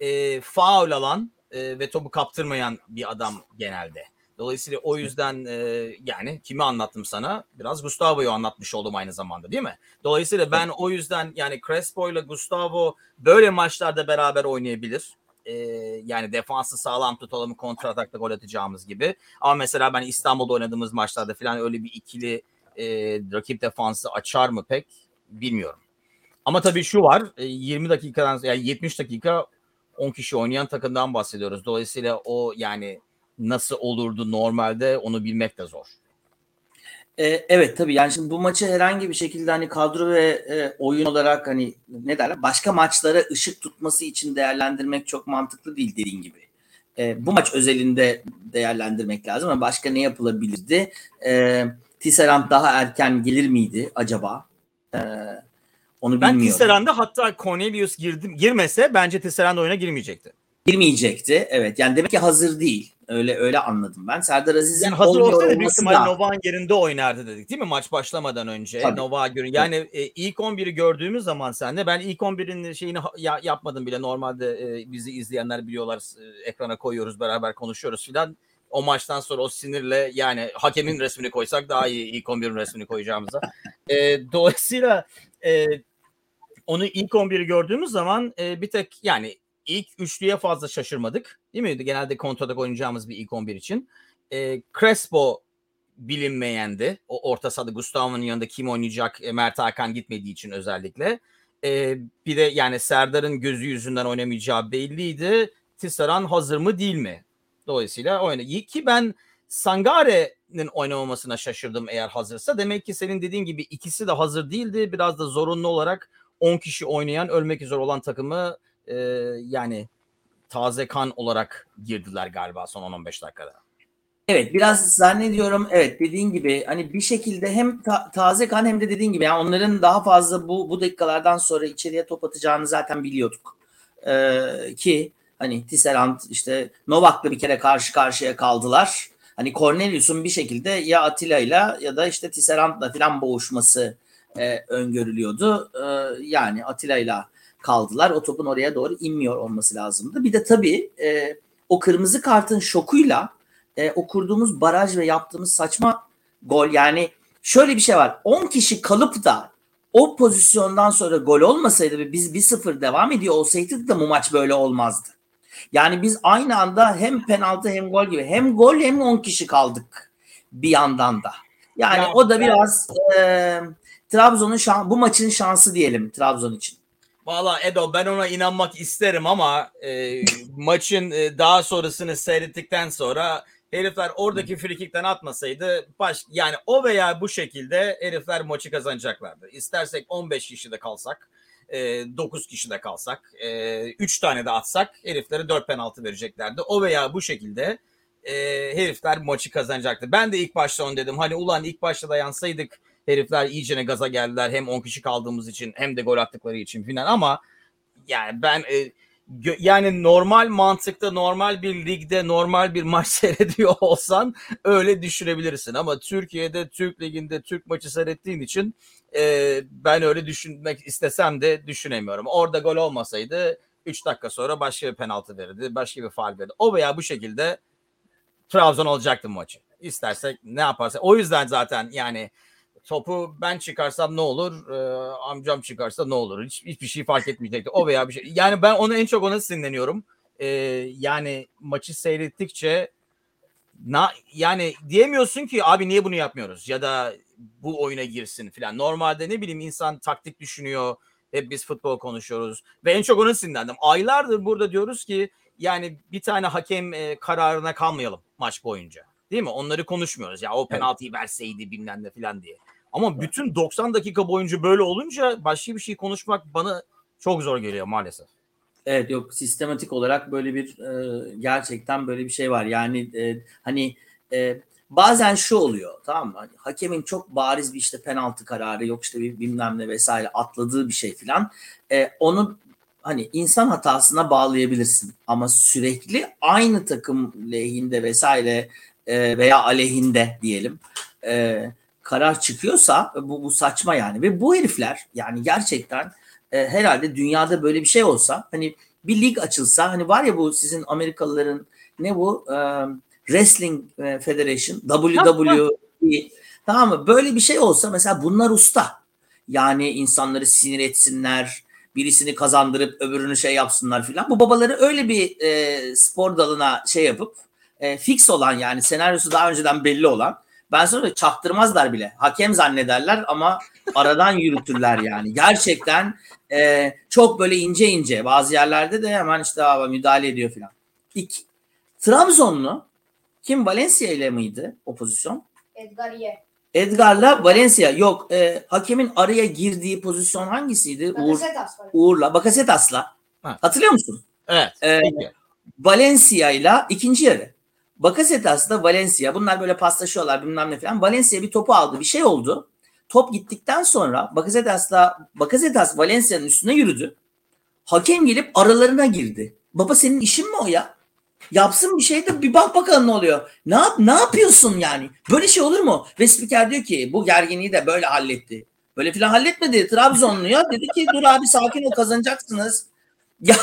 e, faul alan e, ve topu kaptırmayan bir adam genelde. Dolayısıyla o yüzden e, yani kimi anlattım sana? Biraz Gustavo'yu anlatmış oldum aynı zamanda değil mi? Dolayısıyla ben o yüzden yani Crespo ile Gustavo böyle maçlarda beraber oynayabilir. E, yani defansı sağlam tutalım kontra atakta gol atacağımız gibi. Ama mesela ben İstanbul'da oynadığımız maçlarda falan öyle bir ikili e, rakip defansı açar mı pek bilmiyorum. Ama tabii şu var 20 dakikadan yani 70 dakika 10 kişi oynayan takımdan bahsediyoruz. Dolayısıyla o yani nasıl olurdu normalde onu bilmek de zor. E, evet tabii yani şimdi bu maçı herhangi bir şekilde hani kadro ve e, oyun olarak hani ne derler başka maçlara ışık tutması için değerlendirmek çok mantıklı değil dediğin gibi. E, bu maç özelinde değerlendirmek lazım ama başka ne yapılabilirdi? E, Tisserand daha erken gelir miydi acaba? E, onu ben bilmiyorum. Tisserand'a hatta Cornelius girdim, girmese bence Tisserand oyuna girmeyecekti. Girmeyecekti. Evet. Yani demek ki hazır değil. Öyle öyle anladım ben. Serdar Aziz'in yani hazır olsaydı büyük ihtimalle Novak'ın yerinde oynardı dedik değil mi maç başlamadan önce? Tabii. Novak'a görün. Yani e, ilk 11'i gördüğümüz zaman sen de ben ilk 11'in şeyini ya, yapmadım bile. Normalde e, bizi izleyenler biliyorlar e, ekrana koyuyoruz beraber konuşuyoruz filan. O maçtan sonra o sinirle yani hakemin resmini koysak daha iyi ilk 11'in resmini koyacağımıza. E, dolayısıyla e, onu ilk 11'i gördüğümüz zaman e, bir tek yani ilk üçlüye fazla şaşırmadık. Değil mi? Genelde kontratak oynayacağımız bir ilk 11 için. E, Crespo bilinmeyendi. O orta sahada Gustavo'nun yanında kim oynayacak e, Mert Hakan gitmediği için özellikle. E, bir de yani Serdar'ın gözü yüzünden oynamayacağı belliydi. Tissaran hazır mı değil mi? Dolayısıyla oynadı. Ki ben Sangare'nin oynamamasına şaşırdım eğer hazırsa. Demek ki senin dediğin gibi ikisi de hazır değildi. Biraz da zorunlu olarak 10 kişi oynayan ölmek üzere olan takımı e, yani taze kan olarak girdiler galiba son 10-15 dakikada. Evet biraz zannediyorum evet dediğin gibi hani bir şekilde hem ta- taze kan hem de dediğin gibi yani onların daha fazla bu bu dakikalardan sonra içeriye top atacağını zaten biliyorduk. Ee, ki hani Tisserand işte Novak'la bir kere karşı karşıya kaldılar. Hani Cornelius'un bir şekilde ya Atilla ile ya da işte Tisserand'la falan boğuşması e, öngörülüyordu. E, yani Atilla ile kaldılar. O topun oraya doğru inmiyor olması lazımdı. Bir de tabii e, o kırmızı kartın şokuyla e, o kurduğumuz baraj ve yaptığımız saçma gol yani şöyle bir şey var. 10 kişi kalıp da o pozisyondan sonra gol olmasaydı ve biz 1-0 devam ediyor olsaydık da bu maç böyle olmazdı. Yani biz aynı anda hem penaltı hem gol gibi hem gol hem 10 kişi kaldık bir yandan da. Yani ya, o da biraz e, Trabzon'un şan, bu maçın şansı diyelim Trabzon için. Valla Edo ben ona inanmak isterim ama e, maçın e, daha sonrasını seyrettikten sonra herifler oradaki frikikten atmasaydı baş yani o veya bu şekilde herifler maçı kazanacaklardı. İstersek 15 kişi de kalsak, e, 9 kişi de kalsak, e, 3 tane de atsak heriflere 4 penaltı vereceklerdi. O veya bu şekilde e, herifler maçı kazanacaktı. Ben de ilk başta onu dedim. Hani ulan ilk başta da yansaydık herifler iyicene gaza geldiler hem 10 kişi kaldığımız için hem de gol attıkları için filan ama yani ben e, yani normal mantıkta normal bir ligde normal bir maç seyrediyor olsan öyle düşünebilirsin ama Türkiye'de Türk liginde Türk maçı seyrettiğin için e, ben öyle düşünmek istesem de düşünemiyorum. Orada gol olmasaydı 3 dakika sonra başka bir penaltı verirdi, başka bir faal verirdi. O veya bu şekilde Trabzon olacaktı maçı. İstersek ne yaparsa. O yüzden zaten yani topu ben çıkarsam ne olur, e, amcam çıkarsa ne olur? Hiç, hiçbir şey fark etmeyecekti. O veya bir şey. Yani ben onu en çok ona sinirleniyorum. E, yani maçı seyrettikçe na, yani diyemiyorsun ki abi niye bunu yapmıyoruz ya da bu oyuna girsin filan. Normalde ne bileyim insan taktik düşünüyor. Hep biz futbol konuşuyoruz ve en çok ona sinirlendim. Aylardır burada diyoruz ki yani bir tane hakem e, kararına kalmayalım maç boyunca. Değil mi? Onları konuşmuyoruz. Ya o penaltıyı verseydi bilmem ne filan diye. Ama bütün 90 dakika boyunca böyle olunca başka bir şey konuşmak bana çok zor geliyor maalesef. Evet yok sistematik olarak böyle bir e, gerçekten böyle bir şey var. Yani e, hani e, bazen şu oluyor tamam mı? Hani hakemin çok bariz bir işte penaltı kararı yok işte bir bilmem ne vesaire atladığı bir şey filan. E, onu hani insan hatasına bağlayabilirsin ama sürekli aynı takım lehinde vesaire e, veya aleyhinde diyelim. E, karar çıkıyorsa bu, bu saçma yani. Ve bu herifler yani gerçekten e, herhalde dünyada böyle bir şey olsa hani bir lig açılsa hani var ya bu sizin Amerikalıların ne bu e, Wrestling e, Federation WWE tamam mı? Böyle bir şey olsa mesela bunlar usta. Yani insanları sinir etsinler, birisini kazandırıp öbürünü şey yapsınlar filan. Bu babaları öyle bir e, spor dalına şey yapıp e, fix olan yani senaryosu daha önceden belli olan ben sonra çaktırmazlar bile. Hakem zannederler ama aradan yürütürler yani. Gerçekten e, çok böyle ince ince. Bazı yerlerde de hemen işte abi müdahale ediyor filan. İki, Trabzonlu kim Valencia ile miydi o pozisyon? Edgar Ye. Edgar'la Valencia yok. E, hakemin araya girdiği pozisyon hangisiydi? Uğur, Bakasetas var. Uğur'la, Bakasetas'la. Ha. Hatırlıyor musun? Evet. Peki. Valencia ile ikinci yarı. Bakasetas da Valencia. Bunlar böyle paslaşıyorlar bilmem ne falan. Valencia bir topu aldı. Bir şey oldu. Top gittikten sonra Bakasetas'la Bakasetas Valencia'nın üstüne yürüdü. Hakem gelip aralarına girdi. Baba senin işin mi o ya? Yapsın bir şey de bir bak bakalım ne oluyor. Ne yap ne yapıyorsun yani? Böyle şey olur mu? Ve spiker diyor ki bu gerginliği de böyle halletti. Böyle filan halletmedi. Trabzonlu ya dedi ki dur abi sakin ol kazanacaksınız. Ya,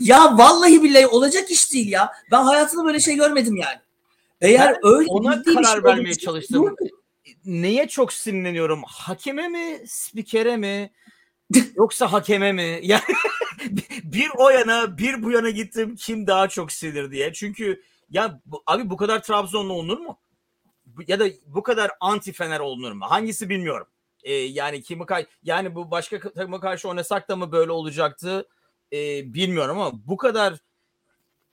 ya vallahi billahi olacak iş değil ya. Ben hayatımda böyle şey görmedim yani. Eğer Ben öyle ona bir karar şey vermeye çalıştım. Neye çok sinirleniyorum? Hakeme mi, spikere mi? Yoksa hakeme mi? Yani bir o yana, bir bu yana gittim. Kim daha çok sinir diye. Çünkü ya bu- abi bu kadar Trabzonlu olunur mu? Ya da bu kadar anti Fener olunur mu? Hangisi bilmiyorum. Ee, yani kimi kay yani bu başka takıma karşı oynasak da mı böyle olacaktı? Ee, bilmiyorum ama bu kadar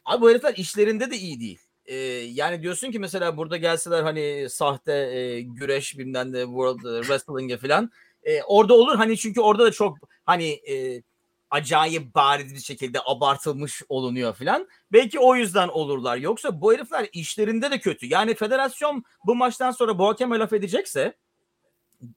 Abi bu herifler işlerinde de iyi değil. Ee, yani diyorsun ki mesela burada gelseler hani sahte e, güreş bilmem de World Wrestling'e falan. E, orada olur hani çünkü orada da çok hani e, acayip bariz bir şekilde abartılmış olunuyor falan. Belki o yüzden olurlar. Yoksa bu herifler işlerinde de kötü. Yani federasyon bu maçtan sonra bu hakeme laf edecekse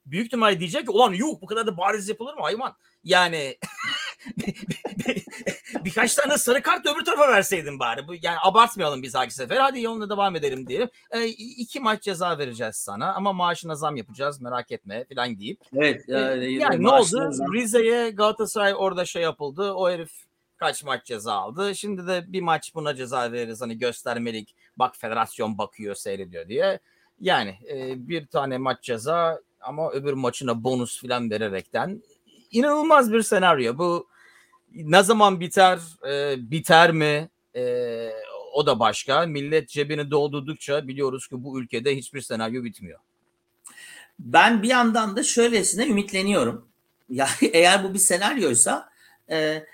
büyük ihtimalle diyecek ki ulan yuh bu kadar da bariz yapılır mı hayvan? Yani birkaç tane sarı kart öbür tarafa verseydin bari. Bu, yani abartmayalım biz dahaki sefer. Hadi yoluna devam edelim diyelim. E, iki maç ceza vereceğiz sana ama maaşına zam yapacağız merak etme falan deyip. Evet. E, Yani, yani ne oldu? Rize'ye Galatasaray orada şey yapıldı. O herif kaç maç ceza aldı. Şimdi de bir maç buna ceza veririz. Hani göstermelik. Bak federasyon bakıyor seyrediyor diye. Yani e, bir tane maç ceza ama öbür maçına bonus falan vererekten inanılmaz bir senaryo. Bu ne zaman biter? e, biter mi? E, o da başka. Millet cebini doldurdukça biliyoruz ki bu ülkede hiçbir senaryo bitmiyor. Ben bir yandan da şöylesine ümitleniyorum. Ya eğer bu bir senaryoysa e,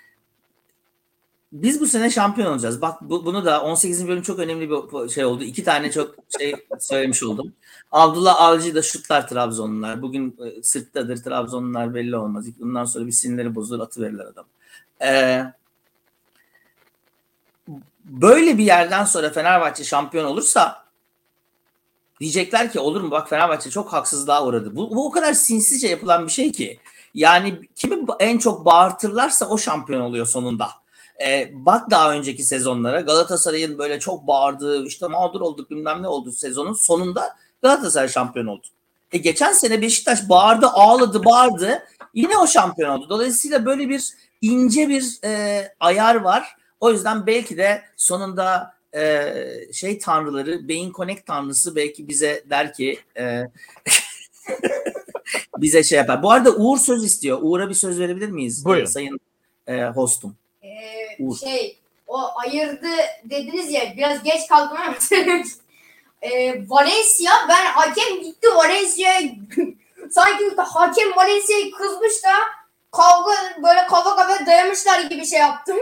biz bu sene şampiyon olacağız. Bak bu, bunu da 18. bölüm çok önemli bir şey oldu. İki tane çok şey söylemiş oldum. Abdullah Avcı da şutlar Trabzonlular. Bugün e, sırttadır Trabzonlular belli olmaz. Bundan sonra bir sinirleri bozulur atı verirler adam. E, böyle bir yerden sonra Fenerbahçe şampiyon olursa Diyecekler ki olur mu bak Fenerbahçe çok haksızlığa uğradı. Bu, bu o kadar sinsizce yapılan bir şey ki. Yani kimi en çok bağırtırlarsa o şampiyon oluyor sonunda. Ee, bak daha önceki sezonlara Galatasaray'ın böyle çok bağırdığı işte mağdur olduk bilmem ne oldu sezonun sonunda Galatasaray şampiyon oldu. E geçen sene Beşiktaş bağırdı ağladı bağırdı yine o şampiyon oldu. Dolayısıyla böyle bir ince bir e, ayar var. O yüzden belki de sonunda e, şey tanrıları Beyin Connect tanrısı belki bize der ki e, bize şey yapar. Bu arada Uğur söz istiyor. Uğur'a bir söz verebilir miyiz? Buyurun. Sayın e, hostum. Ee, Uğur. şey o ayırdı dediniz ya biraz geç kaldım ama ee, Valencia ben hakem gitti Valencia'ya sanki hakem Valencia'yı kızmış da kavga böyle kafa kafa dayamışlar gibi şey yaptım.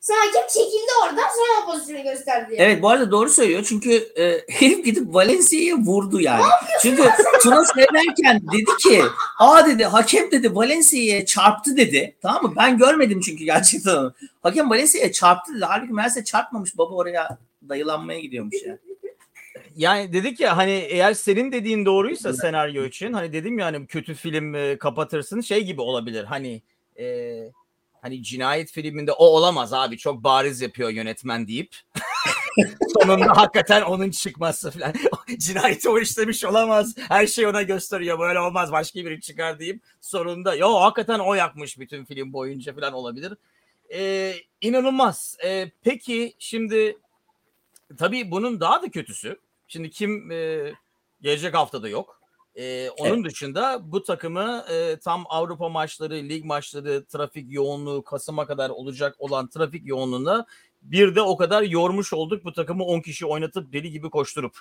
Sonra hakem çekildi oradan sonra pozisyonu gösterdi. Evet bu arada doğru söylüyor. Çünkü e, herif gidip Valencia'ya vurdu yani. Çünkü Tuna seyrederken dedi ki aa dedi hakem dedi Valencia'ya çarptı dedi. Tamam mı? Ben görmedim çünkü gerçekten onu. Hakem Valencia'ya çarptı dedi. Halbuki meğerse çarpmamış. Baba oraya dayılanmaya gidiyormuş ya. Yani dedik ya hani eğer senin dediğin doğruysa senaryo için hani dedim ya hani kötü film e, kapatırsın şey gibi olabilir. Hani e, hani cinayet filminde o olamaz abi çok bariz yapıyor yönetmen deyip sonunda hakikaten onun çıkması falan. Cinayeti o işlemiş olamaz her şey ona gösteriyor böyle olmaz başka biri çıkar deyip sonunda yo hakikaten o yakmış bütün film boyunca falan olabilir. E, inanılmaz. E, peki şimdi tabii bunun daha da kötüsü Şimdi kim e, gelecek haftada yok. E, onun evet. dışında bu takımı e, tam Avrupa maçları, lig maçları, trafik yoğunluğu Kasım'a kadar olacak olan trafik yoğunluğuna bir de o kadar yormuş olduk bu takımı 10 kişi oynatıp deli gibi koşturup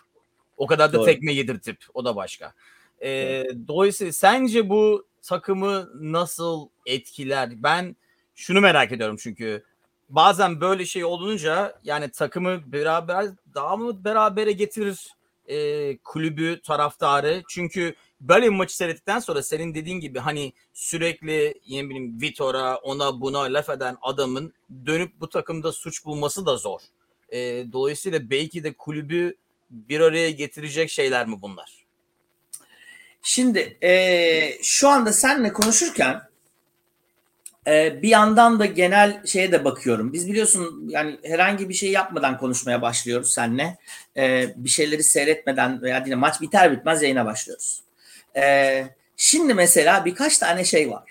o kadar da Doğru. tekme yedirtip o da başka. E, evet. Dolayısıyla sence bu takımı nasıl etkiler? Ben şunu merak ediyorum çünkü bazen böyle şey olunca yani takımı beraber daha mı berabere getirir e, kulübü taraftarı çünkü böyle bir maçı seyrettikten sonra senin dediğin gibi hani sürekli yine bileyim Vitor'a ona buna laf eden adamın dönüp bu takımda suç bulması da zor. E, dolayısıyla belki de kulübü bir araya getirecek şeyler mi bunlar? Şimdi e, şu anda seninle konuşurken ee, bir yandan da genel şeye de bakıyorum. Biz biliyorsun yani herhangi bir şey yapmadan konuşmaya başlıyoruz seninle. Ee, bir şeyleri seyretmeden veya yine maç biter bitmez yayına başlıyoruz. Ee, şimdi mesela birkaç tane şey var.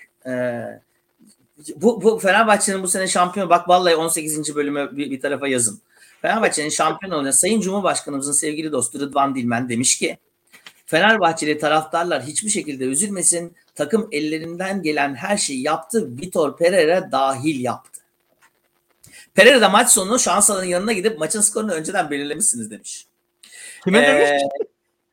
Bu, bu Fenerbahçe'nin bu sene şampiyon bak vallahi 18. bölümü bir, bir tarafa yazın. Fenerbahçe'nin şampiyon olan Sayın Cumhurbaşkanımızın sevgili dostu Rıdvan Dilmen demiş ki Fenerbahçeli taraftarlar hiçbir şekilde üzülmesin. Takım ellerinden gelen her şeyi yaptı. Vitor Pereira dahil yaptı. Pereira da maç sonu şans alanın yanına gidip maçın skorunu önceden belirlemişsiniz demiş. Kime ee, demiş?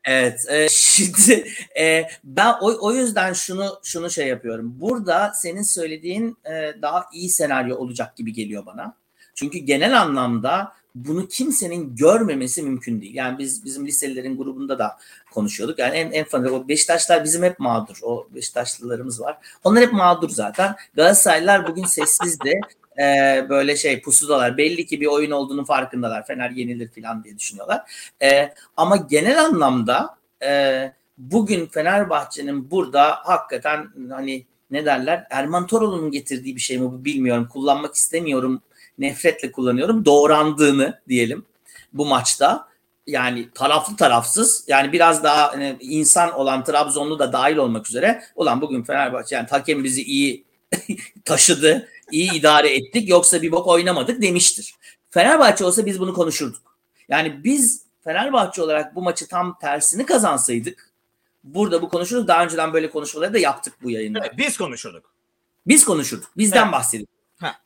Evet. E, şimdi e, ben o, o yüzden şunu şunu şey yapıyorum. Burada senin söylediğin e, daha iyi senaryo olacak gibi geliyor bana. Çünkü genel anlamda bunu kimsenin görmemesi mümkün değil. Yani biz bizim liselilerin grubunda da konuşuyorduk. Yani en en fazla o Beşiktaşlar bizim hep mağdur. O Beşiktaşlılarımız var. Onlar hep mağdur zaten. Galatasaraylılar bugün sessizdi. Ee, böyle şey pusudalar. Belli ki bir oyun olduğunu farkındalar. Fener yenilir falan diye düşünüyorlar. Ee, ama genel anlamda e, bugün Fenerbahçe'nin burada hakikaten hani ne derler Erman Toroğlu'nun getirdiği bir şey mi bu bilmiyorum. Kullanmak istemiyorum nefretle kullanıyorum doğrandığını diyelim bu maçta. Yani taraflı tarafsız yani biraz daha yani insan olan Trabzonlu da dahil olmak üzere olan bugün Fenerbahçe yani hakem bizi iyi taşıdı, iyi idare ettik yoksa bir bok oynamadık demiştir. Fenerbahçe olsa biz bunu konuşurduk. Yani biz Fenerbahçe olarak bu maçı tam tersini kazansaydık burada bu konuşurduk. Daha önceden böyle konuşmaları da yaptık bu yayında. Evet, biz konuşurduk. Biz konuşurduk. Bizden evet. bahsediyorduk.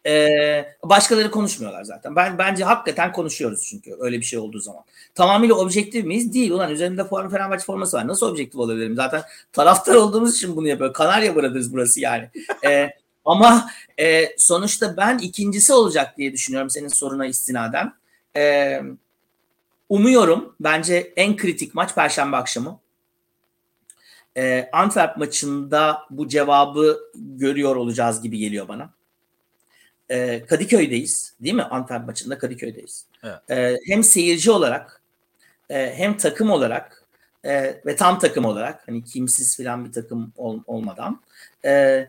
Ee, başkaları konuşmuyorlar zaten. Ben bence hakikaten konuşuyoruz çünkü öyle bir şey olduğu zaman. Tamamıyla objektif miyiz? Değil. Ulan üzerimde form Fenerbahçe forması var. Nasıl objektif olabilirim? Zaten taraftar olduğumuz için bunu yapıyor. Kanarya Brothers burası yani. Ee, ama e, sonuçta ben ikincisi olacak diye düşünüyorum senin soruna istinaden. Ee, umuyorum. Bence en kritik maç Perşembe akşamı. Ee, Antwerp maçında bu cevabı görüyor olacağız gibi geliyor bana e, Kadıköy'deyiz değil mi? Antwerp maçında Kadıköy'deyiz. Evet. E, hem seyirci olarak e, hem takım olarak e, ve tam takım olarak hani kimsiz falan bir takım ol, olmadan e,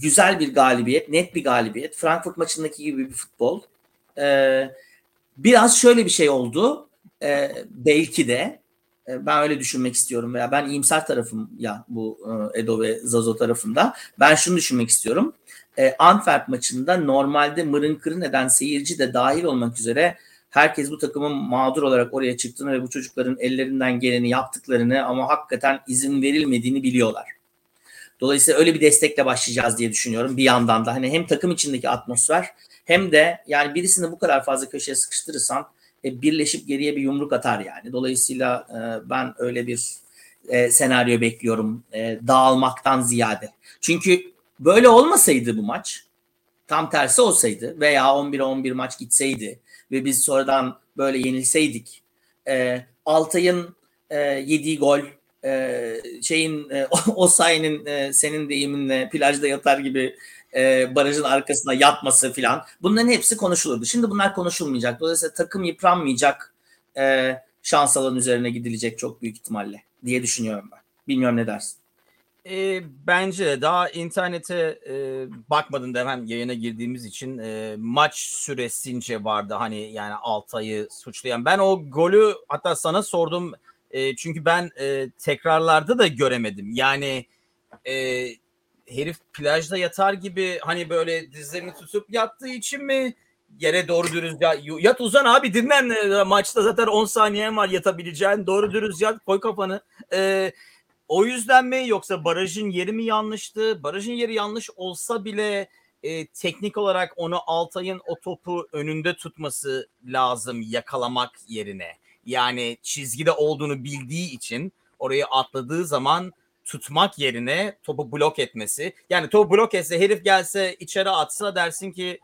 güzel bir galibiyet, net bir galibiyet. Frankfurt maçındaki gibi bir futbol. E, biraz şöyle bir şey oldu. E, belki de e, ben öyle düşünmek istiyorum veya ben iyimser tarafım ya bu e, Edo ve Zazo tarafında. Ben şunu düşünmek istiyorum. E, Antwerp maçında normalde mırın kırın eden seyirci de dahil olmak üzere herkes bu takımın mağdur olarak oraya çıktığını ve bu çocukların ellerinden geleni yaptıklarını ama hakikaten izin verilmediğini biliyorlar. Dolayısıyla öyle bir destekle başlayacağız diye düşünüyorum. Bir yandan da hani hem takım içindeki atmosfer hem de yani birisini bu kadar fazla köşeye sıkıştırırsan e, birleşip geriye bir yumruk atar yani. Dolayısıyla e, ben öyle bir e, senaryo bekliyorum e, dağılmaktan ziyade. Çünkü böyle olmasaydı bu maç tam tersi olsaydı veya 11'e 11 maç gitseydi ve biz sonradan böyle yenilseydik e, Altay'ın e, yediği gol e, şeyin e, o sayının e, senin deyiminle plajda yatar gibi e, barajın arkasına yatması filan bunların hepsi konuşulurdu. Şimdi bunlar konuşulmayacak. Dolayısıyla takım yıpranmayacak e, şans alan üzerine gidilecek çok büyük ihtimalle diye düşünüyorum ben. Bilmiyorum ne dersin? E, bence de daha internete e, bakmadım da hemen yayına girdiğimiz için e, maç süresince vardı hani yani Altay'ı suçlayan. Ben o golü hatta sana sordum e, çünkü ben e, tekrarlarda da göremedim. Yani e, herif plajda yatar gibi hani böyle dizlerini tutup yattığı için mi yere doğru dürüst ya, yat uzan abi dinlen e, maçta zaten 10 saniyen var yatabileceğin doğru dürüst yat koy kafanı. E, o yüzden mi yoksa barajın yeri mi yanlıştı? Barajın yeri yanlış olsa bile e, teknik olarak onu Altay'ın o topu önünde tutması lazım yakalamak yerine. Yani çizgide olduğunu bildiği için orayı atladığı zaman tutmak yerine topu blok etmesi. Yani topu blok etse herif gelse içeri atsa dersin ki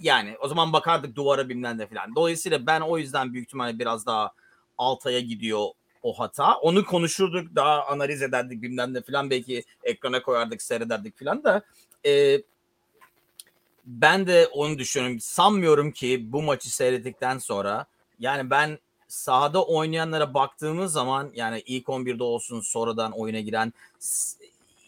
yani o zaman bakardık duvara bilmem de falan. Dolayısıyla ben o yüzden büyük ihtimalle biraz daha Altay'a gidiyor o hata. Onu konuşurduk daha analiz ederdik bilmem de falan belki ekrana koyardık seyrederdik falan da e, ben de onu düşünüyorum. Sanmıyorum ki bu maçı seyrettikten sonra yani ben sahada oynayanlara baktığımız zaman yani ilk 11'de olsun sonradan oyuna giren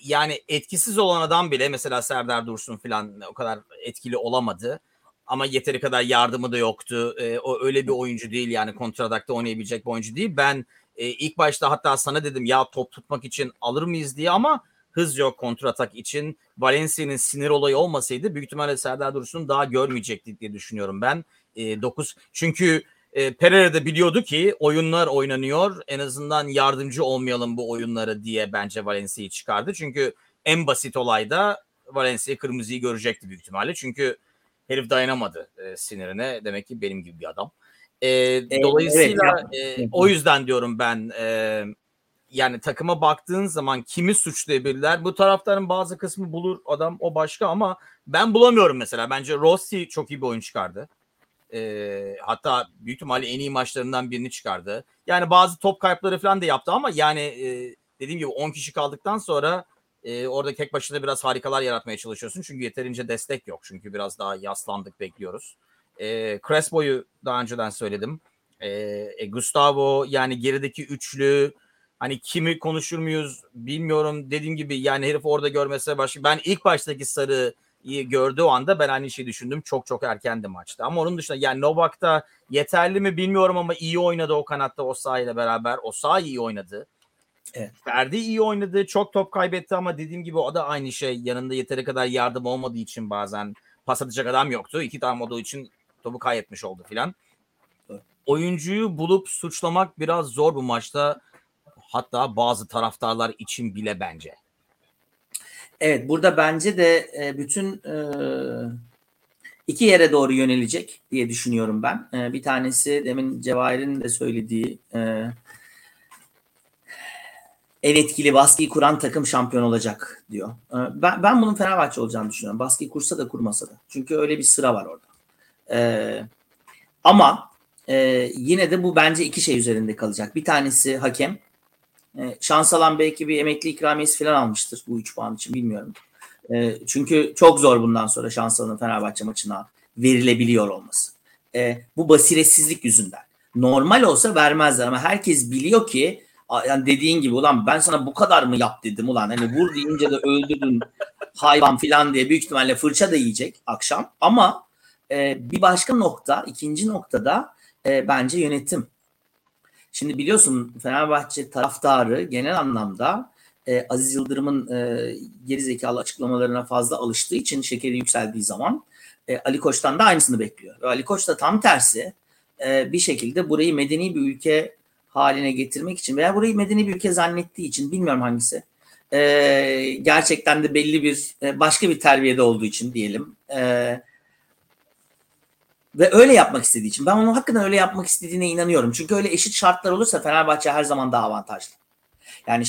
yani etkisiz olan adam bile mesela Serdar Dursun falan o kadar etkili olamadı. Ama yeteri kadar yardımı da yoktu. E, o öyle bir oyuncu değil yani kontradakta oynayabilecek bir oyuncu değil. Ben e, ilk başta hatta sana dedim ya top tutmak için alır mıyız diye ama hız yok kontratak için. Valencia'nın sinir olayı olmasaydı büyük ihtimalle Serdar Dursun daha görmeyecektik diye düşünüyorum ben. E, 9 çünkü e, Pereira da biliyordu ki oyunlar oynanıyor. En azından yardımcı olmayalım bu oyunlara diye bence Valencia'yı çıkardı. Çünkü en basit olayda Valencia kırmızıyı görecekti büyük ihtimalle. Çünkü herif dayanamadı e, sinirine. Demek ki benim gibi bir adam. E, e, dolayısıyla evet, e, o yüzden diyorum ben e, yani takıma baktığın zaman kimi suçlayabilirler? Bu taraftarın bazı kısmı bulur adam o başka ama ben bulamıyorum mesela. Bence Rossi çok iyi bir oyun çıkardı. E, hatta büyük ihtimalle en iyi maçlarından birini çıkardı. Yani bazı top kayıpları falan da yaptı ama yani e, dediğim gibi 10 kişi kaldıktan sonra e, orada tek başına biraz harikalar yaratmaya çalışıyorsun. Çünkü yeterince destek yok. Çünkü biraz daha yaslandık bekliyoruz. E, Crespo'yu daha önceden söyledim. E, e, Gustavo yani gerideki üçlü hani kimi konuşur muyuz bilmiyorum. Dediğim gibi yani herif orada görmese başka. Ben ilk baştaki sarı gördüğü anda ben aynı şeyi düşündüm. Çok çok erkendi maçta. Ama onun dışında yani Novak da yeterli mi bilmiyorum ama iyi oynadı o kanatta o ile beraber. O sağ iyi oynadı. Evet. Ferdi iyi oynadı. Çok top kaybetti ama dediğim gibi o da aynı şey. Yanında yeteri kadar yardım olmadığı için bazen pas atacak adam yoktu. İki tane olduğu için topu kaybetmiş oldu filan. Oyuncuyu bulup suçlamak biraz zor bu maçta. Hatta bazı taraftarlar için bile bence. Evet burada bence de e, bütün e, iki yere doğru yönelecek diye düşünüyorum ben. E, bir tanesi demin Cevahir'in de söylediği en etkili baskıyı kuran takım şampiyon olacak diyor. Ben, ben bunun Fenerbahçe olacağını düşünüyorum. Baskıyı kursa da kurmasa da. Çünkü öyle bir sıra var orada. Ama yine de bu bence iki şey üzerinde kalacak. Bir tanesi hakem. E, şans alan belki bir emekli ikramiyesi falan almıştır bu 3 puan için bilmiyorum. E, çünkü çok zor bundan sonra şans alanın Fenerbahçe maçına verilebiliyor olması. E, bu basiretsizlik yüzünden. Normal olsa vermezler ama herkes biliyor ki yani dediğin gibi ulan ben sana bu kadar mı yap dedim ulan hani vur deyince de öldürdün hayvan filan diye büyük ihtimalle fırça da yiyecek akşam ama e, bir başka nokta ikinci noktada e, bence yönetim. Şimdi biliyorsun Fenerbahçe taraftarı genel anlamda e, Aziz Yıldırım'ın e, geri zekalı açıklamalarına fazla alıştığı için şekeri yükseldiği zaman e, Ali Koç'tan da aynısını bekliyor. Ve Ali Koç da tam tersi e, bir şekilde burayı medeni bir ülke haline getirmek için veya burayı medeni bir ülke zannettiği için bilmiyorum hangisi. E, gerçekten de belli bir e, başka bir terbiyede olduğu için diyelim. E, ve öyle yapmak istediği için. Ben onun hakikaten öyle yapmak istediğine inanıyorum. Çünkü öyle eşit şartlar olursa Fenerbahçe her zaman daha avantajlı. Yani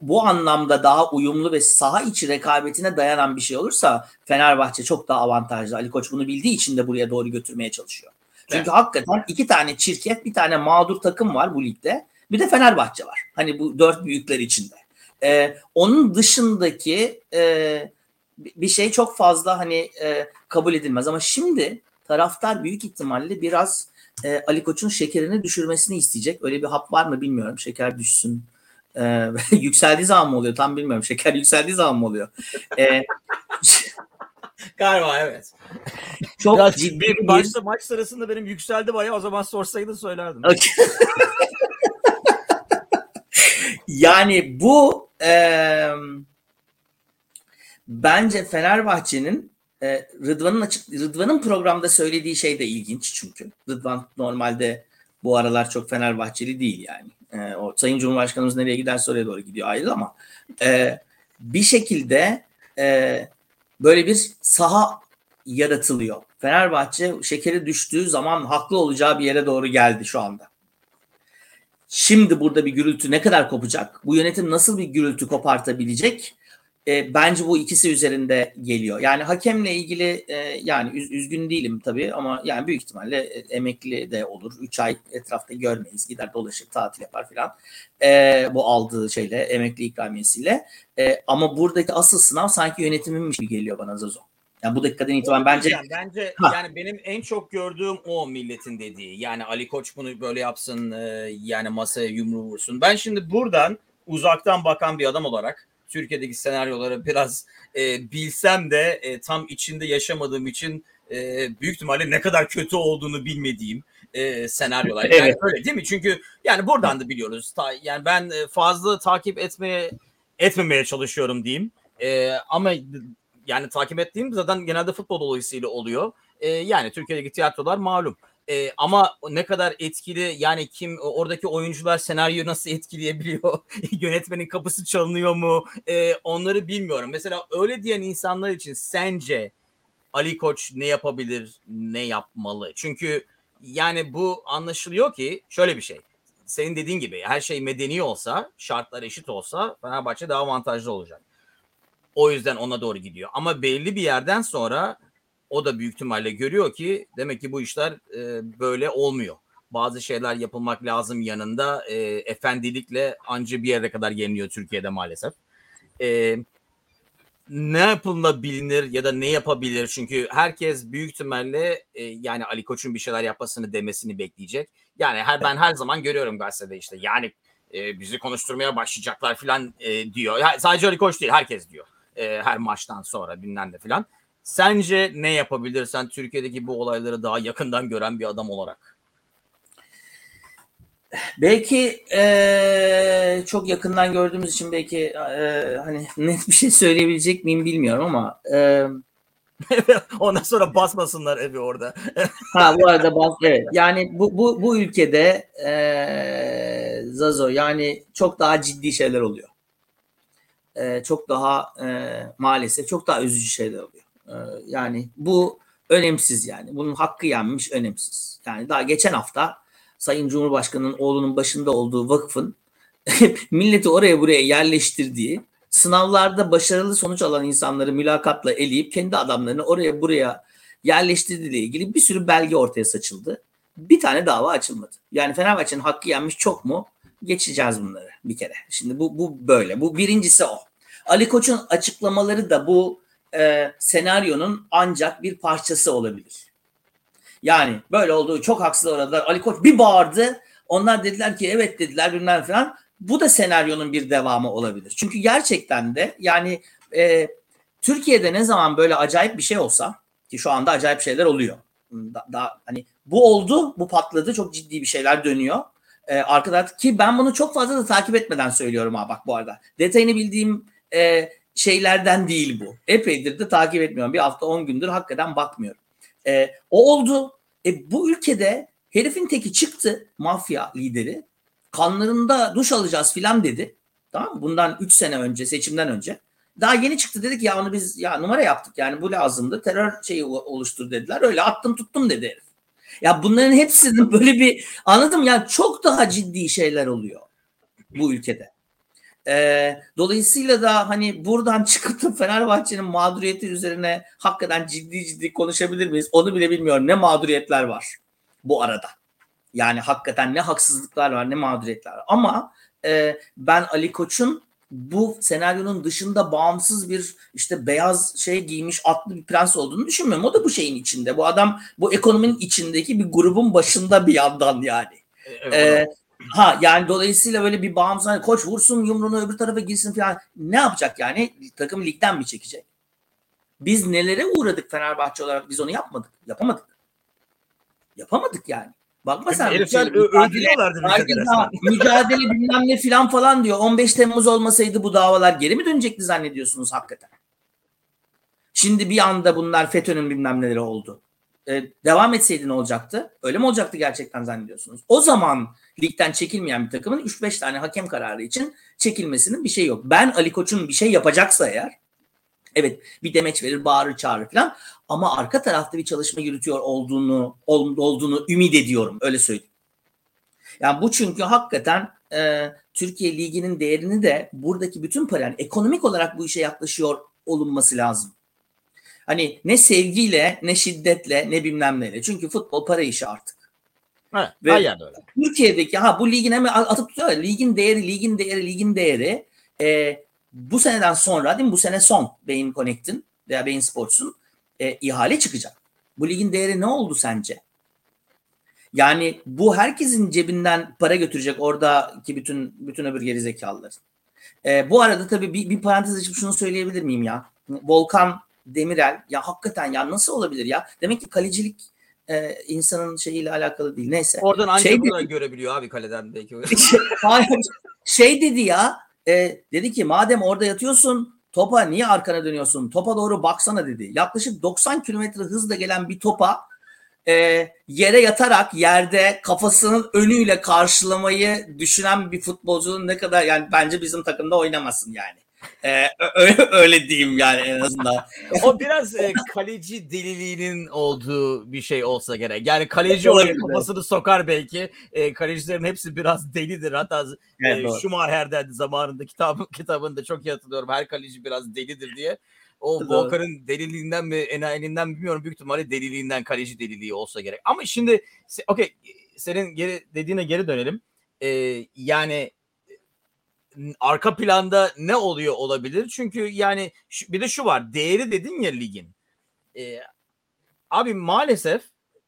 bu, anlamda daha uyumlu ve saha içi rekabetine dayanan bir şey olursa Fenerbahçe çok daha avantajlı. Ali Koç bunu bildiği için de buraya doğru götürmeye çalışıyor. Çünkü evet. hakikaten iki tane çirkef, bir tane mağdur takım var bu ligde. Bir de Fenerbahçe var. Hani bu dört büyükler içinde. Ee, onun dışındaki e, bir şey çok fazla hani e, kabul edilmez. Ama şimdi taraftar büyük ihtimalle biraz e, Ali Koç'un şekerini düşürmesini isteyecek. Öyle bir hap var mı bilmiyorum. Şeker düşsün. E, yükseldiği zaman mı oluyor? Tam bilmiyorum. Şeker yükseldiği zaman mı oluyor? E, Galiba evet. Çok ya, ciddi bir başta maç sırasında benim yükseldi bayağı o zaman sorsaydın söylerdim. yani bu e, bence Fenerbahçe'nin e, Rıdvan'ın açık Rıdvan'ın programda söylediği şey de ilginç çünkü. Rıdvan normalde bu aralar çok Fenerbahçeli değil yani. E, o Sayın Cumhurbaşkanımız nereye giderse oraya doğru gidiyor ayrı ama e, bir şekilde e, böyle bir saha yaratılıyor. Fenerbahçe şekeri düştüğü zaman haklı olacağı bir yere doğru geldi şu anda. Şimdi burada bir gürültü ne kadar kopacak? Bu yönetim nasıl bir gürültü kopartabilecek? E, bence bu ikisi üzerinde geliyor. Yani hakemle ilgili e, yani üz, üzgün değilim tabii ama yani büyük ihtimalle e, emekli de olur. 3 ay etrafta görmeyiz. Gider dolaşır tatil yapar filan. E, bu aldığı şeyle emekli ikramiyesiyle. E, ama buradaki asıl sınav sanki yönetiminmiş gibi geliyor bana Zazo. Yani bu dakikadan itibaren bence yani, bence ha. yani benim en çok gördüğüm o milletin dediği. Yani Ali Koç bunu böyle yapsın e, yani masaya yumruğu vursun. Ben şimdi buradan uzaktan bakan bir adam olarak Türkiye'deki senaryoları biraz e, bilsem de e, tam içinde yaşamadığım için e, büyük ihtimalle ne kadar kötü olduğunu bilmediğim e, senaryolar. Yani evet. öyle değil mi? Çünkü yani buradan da biliyoruz. Ta, yani ben e, fazla takip etmeye etmemeye çalışıyorum diyeyim. E, ama yani takip ettiğim zaten genelde futbol dolayısıyla oluyor. E, yani Türkiye'deki tiyatrolar malum. E, ama ne kadar etkili yani kim oradaki oyuncular senaryo nasıl etkileyebiliyor? Yönetmenin kapısı çalınıyor mu? E, onları bilmiyorum. Mesela öyle diyen insanlar için sence Ali Koç ne yapabilir, ne yapmalı? Çünkü yani bu anlaşılıyor ki şöyle bir şey. Senin dediğin gibi her şey medeni olsa, şartlar eşit olsa Fenerbahçe daha avantajlı olacak. O yüzden ona doğru gidiyor. Ama belli bir yerden sonra o da büyük ihtimalle görüyor ki demek ki bu işler e, böyle olmuyor. Bazı şeyler yapılmak lazım yanında e, efendilikle anca bir yere kadar geliniyor Türkiye'de maalesef. E, ne yapılabilir ya da ne yapabilir? Çünkü herkes büyük ihtimalle e, yani Ali Koç'un bir şeyler yapmasını demesini bekleyecek. Yani her ben her zaman görüyorum gazetede işte yani e, bizi konuşturmaya başlayacaklar falan e, diyor. Yani sadece Ali Koç değil herkes diyor. E, her maçtan sonra bilmem de falan. Sence ne yapabilirsen Türkiye'deki bu olayları daha yakından gören bir adam olarak? Belki e, çok yakından gördüğümüz için belki e, hani net bir şey söyleyebilecek miyim bilmiyorum ama e, ondan sonra basmasınlar evi orada. ha bu arada bas evet. Yani bu bu bu ülkede e, Zazo yani çok daha ciddi şeyler oluyor. E, çok daha e, maalesef çok daha üzücü şeyler oluyor. Ee, yani bu önemsiz yani. Bunun hakkı yenmiş önemsiz. Yani daha geçen hafta Sayın Cumhurbaşkanı'nın oğlunun başında olduğu vakfın milleti oraya buraya yerleştirdiği sınavlarda başarılı sonuç alan insanları mülakatla eleyip kendi adamlarını oraya buraya yerleştirdiğiyle ilgili bir sürü belge ortaya saçıldı. Bir tane dava açılmadı. Yani Fenerbahçe'nin hakkı yenmiş çok mu? Geçeceğiz bunları bir kere. Şimdi bu, bu böyle. Bu birincisi o. Ali Koç'un açıklamaları da bu e, senaryonun ancak bir parçası olabilir. Yani böyle olduğu çok haksız oralar. Ali Koç bir bağırdı. Onlar dediler ki evet dediler bilmem falan. bu da senaryonun bir devamı olabilir. Çünkü gerçekten de yani e, Türkiye'de ne zaman böyle acayip bir şey olsa ki şu anda acayip şeyler oluyor. Da, da, hani bu oldu, bu patladı, çok ciddi bir şeyler dönüyor. Ee, arkada ki ben bunu çok fazla da takip etmeden söylüyorum ha bak bu arada. Detayını bildiğim e, şeylerden değil bu. Epeydir de takip etmiyorum. Bir hafta 10 gündür hakikaten bakmıyorum. E, o oldu. E, bu ülkede herifin teki çıktı mafya lideri. Kanlarında duş alacağız filan dedi. Tamam mı? Bundan 3 sene önce seçimden önce. Daha yeni çıktı dedik ya onu biz ya numara yaptık yani bu lazımdı. Terör şeyi oluştur dediler. Öyle attım tuttum dedi herif. Ya bunların hepsinin böyle bir anladım yani çok daha ciddi şeyler oluyor bu ülkede. Dolayısıyla da hani buradan çıkıp da Fenerbahçe'nin mağduriyeti üzerine hakikaten ciddi ciddi konuşabilir miyiz? Onu bile bilmiyorum. Ne mağduriyetler var bu arada. Yani hakikaten ne haksızlıklar var ne mağduriyetler var. Ama e, ben Ali Koç'un bu senaryonun dışında bağımsız bir işte beyaz şey giymiş atlı bir prens olduğunu düşünmüyorum. O da bu şeyin içinde. Bu adam bu ekonominin içindeki bir grubun başında bir yandan yani. Evet, ee, ha yani dolayısıyla böyle bir bağımsız hani koç vursun yumruğunu öbür tarafa girsin falan ne yapacak yani? Takım ligden mi çekecek? Biz nelere uğradık Fenerbahçe olarak biz onu yapmadık. Yapamadık. Yapamadık yani. Bakma sen. Herifler şey, öldürüyorlardı. Mücadele bilmem ne filan falan diyor. 15 Temmuz olmasaydı bu davalar geri mi dönecekti zannediyorsunuz hakikaten? Şimdi bir anda bunlar FETÖ'nün bilmem neleri oldu. Ee, devam etseydi ne olacaktı? Öyle mi olacaktı gerçekten zannediyorsunuz? O zaman ligden çekilmeyen bir takımın 3-5 tane hakem kararı için çekilmesinin bir şey yok. Ben Ali Koç'un bir şey yapacaksa eğer Evet bir demeç verir, bağırır, çağırır falan. Ama arka tarafta bir çalışma yürütüyor olduğunu olduğunu ümit ediyorum. Öyle söyleyeyim. Yani bu çünkü hakikaten e, Türkiye Ligi'nin değerini de buradaki bütün para yani ekonomik olarak bu işe yaklaşıyor olunması lazım. Hani ne sevgiyle ne şiddetle ne bilmem neyle. Çünkü futbol para işi artık. Evet, Ve öyle. Türkiye'deki ha bu ligin hemen atıp tutuyor ligin değeri, ligin değeri, ligin değeri e, bu seneden sonra değil mi? Bu sene son Beyin Connect'in veya Beyin Sports'un e, ihale çıkacak. Bu ligin değeri ne oldu sence? Yani bu herkesin cebinden para götürecek oradaki bütün bütün öbür geri. E, bu arada tabii bir, bir parantez açıp şunu söyleyebilir miyim ya? Volkan Demirel ya hakikaten ya nasıl olabilir ya? Demek ki kalecilik e, insanın şeyiyle alakalı değil. Neyse. Oradan ancak şey dedi, görebiliyor abi kaleden belki. Hayır, şey dedi ya e, dedi ki madem orada yatıyorsun topa niye arkana dönüyorsun? Topa doğru baksana dedi. Yaklaşık 90 kilometre hızla gelen bir topa e, yere yatarak yerde kafasının önüyle karşılamayı düşünen bir futbolcunun ne kadar yani bence bizim takımda oynamasın yani. Ee, öyle, öyle diyeyim yani en azından. o biraz e, kaleci deliliğinin olduğu bir şey olsa gerek. Yani kaleci olarak kafasını sokar belki. E, kalecilerin hepsi biraz delidir. Hatta evet, e, Schumacher'den zamanında kitabın kitabında çok iyi hatırlıyorum. Her kaleci biraz delidir diye. O Volkan'ın deliliğinden mi enayiliğinden bilmiyorum. Büyük ihtimalle deliliğinden kaleci deliliği olsa gerek. Ama şimdi okey senin geri dediğine geri dönelim. Ee, yani arka planda ne oluyor olabilir? Çünkü yani bir de şu var. Değeri dedin ya ligin. Ee, abi maalesef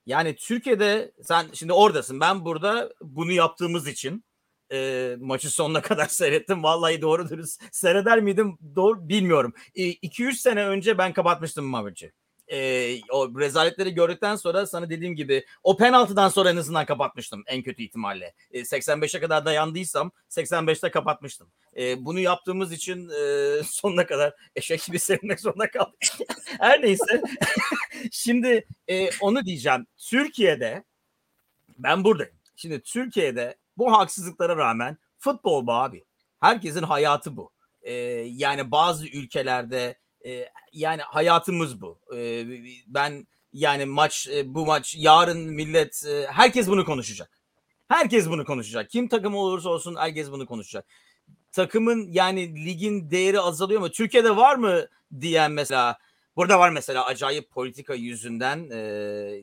yani Türkiye'de sen şimdi oradasın. Ben burada bunu yaptığımız için e, maçı sonuna kadar seyrettim. Vallahi doğru dürüst seyreder miydim? Doğru bilmiyorum. 2-3 sene önce ben kapatmıştım maçı e, o rezaletleri gördükten sonra sana dediğim gibi o penaltıdan sonra en azından kapatmıştım en kötü ihtimalle. E, 85'e kadar dayandıysam 85'te kapatmıştım. E, bunu yaptığımız için e, sonuna kadar eşek gibi sevinmek zorunda kaldık. Her neyse. Şimdi e, onu diyeceğim. Türkiye'de ben buradayım. Şimdi Türkiye'de bu haksızlıklara rağmen futbol bu abi. Herkesin hayatı bu. E, yani bazı ülkelerde yani hayatımız bu. Ben yani maç e, bu maç yarın millet e, herkes bunu konuşacak. Herkes bunu konuşacak. Kim takım olursa olsun herkes bunu konuşacak. Takımın yani ligin değeri azalıyor mu? Türkiye'de var mı diyen mesela Burada var mesela acayip politika yüzünden e,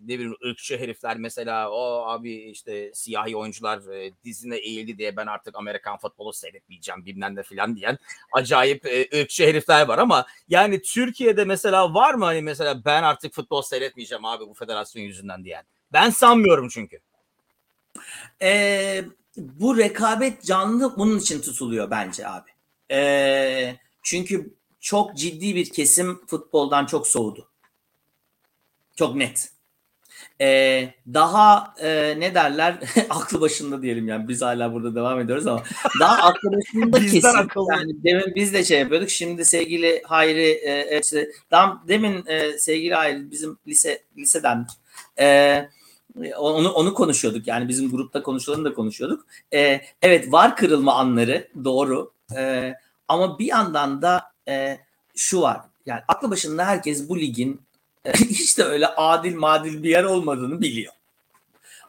ne bileyim ırkçı herifler mesela o abi işte siyahi oyuncular e, dizine eğildi diye ben artık Amerikan futbolu seyretmeyeceğim bilmem ne filan diyen acayip e, ırkçı herifler var ama yani Türkiye'de mesela var mı hani mesela ben artık futbol seyretmeyeceğim abi bu federasyon yüzünden diyen. Ben sanmıyorum çünkü. Ee, bu rekabet canlı bunun için tutuluyor bence abi. Ee, çünkü çok ciddi bir kesim futboldan çok soğudu. Çok net. Ee, daha e, ne derler aklı başında diyelim yani biz hala burada devam ediyoruz ama daha aklı başında akıllı. yani demin biz de şey yapıyorduk şimdi sevgili Hayri e, işte, tam demin e, sevgili Hayri bizim lise liseden e, onu onu konuşuyorduk yani bizim grupta konuşulanı da konuşuyorduk. E, evet var kırılma anları doğru E, ama bir yandan da e, şu var yani aklı başında herkes bu ligin e, hiç de öyle adil madil bir yer olmadığını biliyor.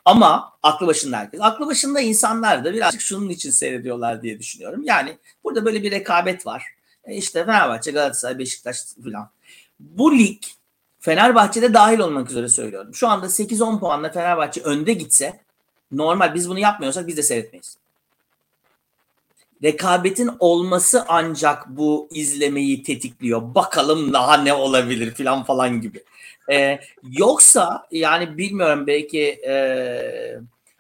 Ama aklı başında herkes. Aklı başında insanlar da birazcık şunun için seyrediyorlar diye düşünüyorum. Yani burada böyle bir rekabet var. E işte Fenerbahçe, Galatasaray, Beşiktaş falan. Bu lig Fenerbahçe'de dahil olmak üzere söylüyorum. Şu anda 8-10 puanla Fenerbahçe önde gitse normal biz bunu yapmıyorsak biz de seyretmeyiz. Rekabetin olması ancak bu izlemeyi tetikliyor. Bakalım daha ne olabilir falan falan gibi. Ee, yoksa yani bilmiyorum belki e,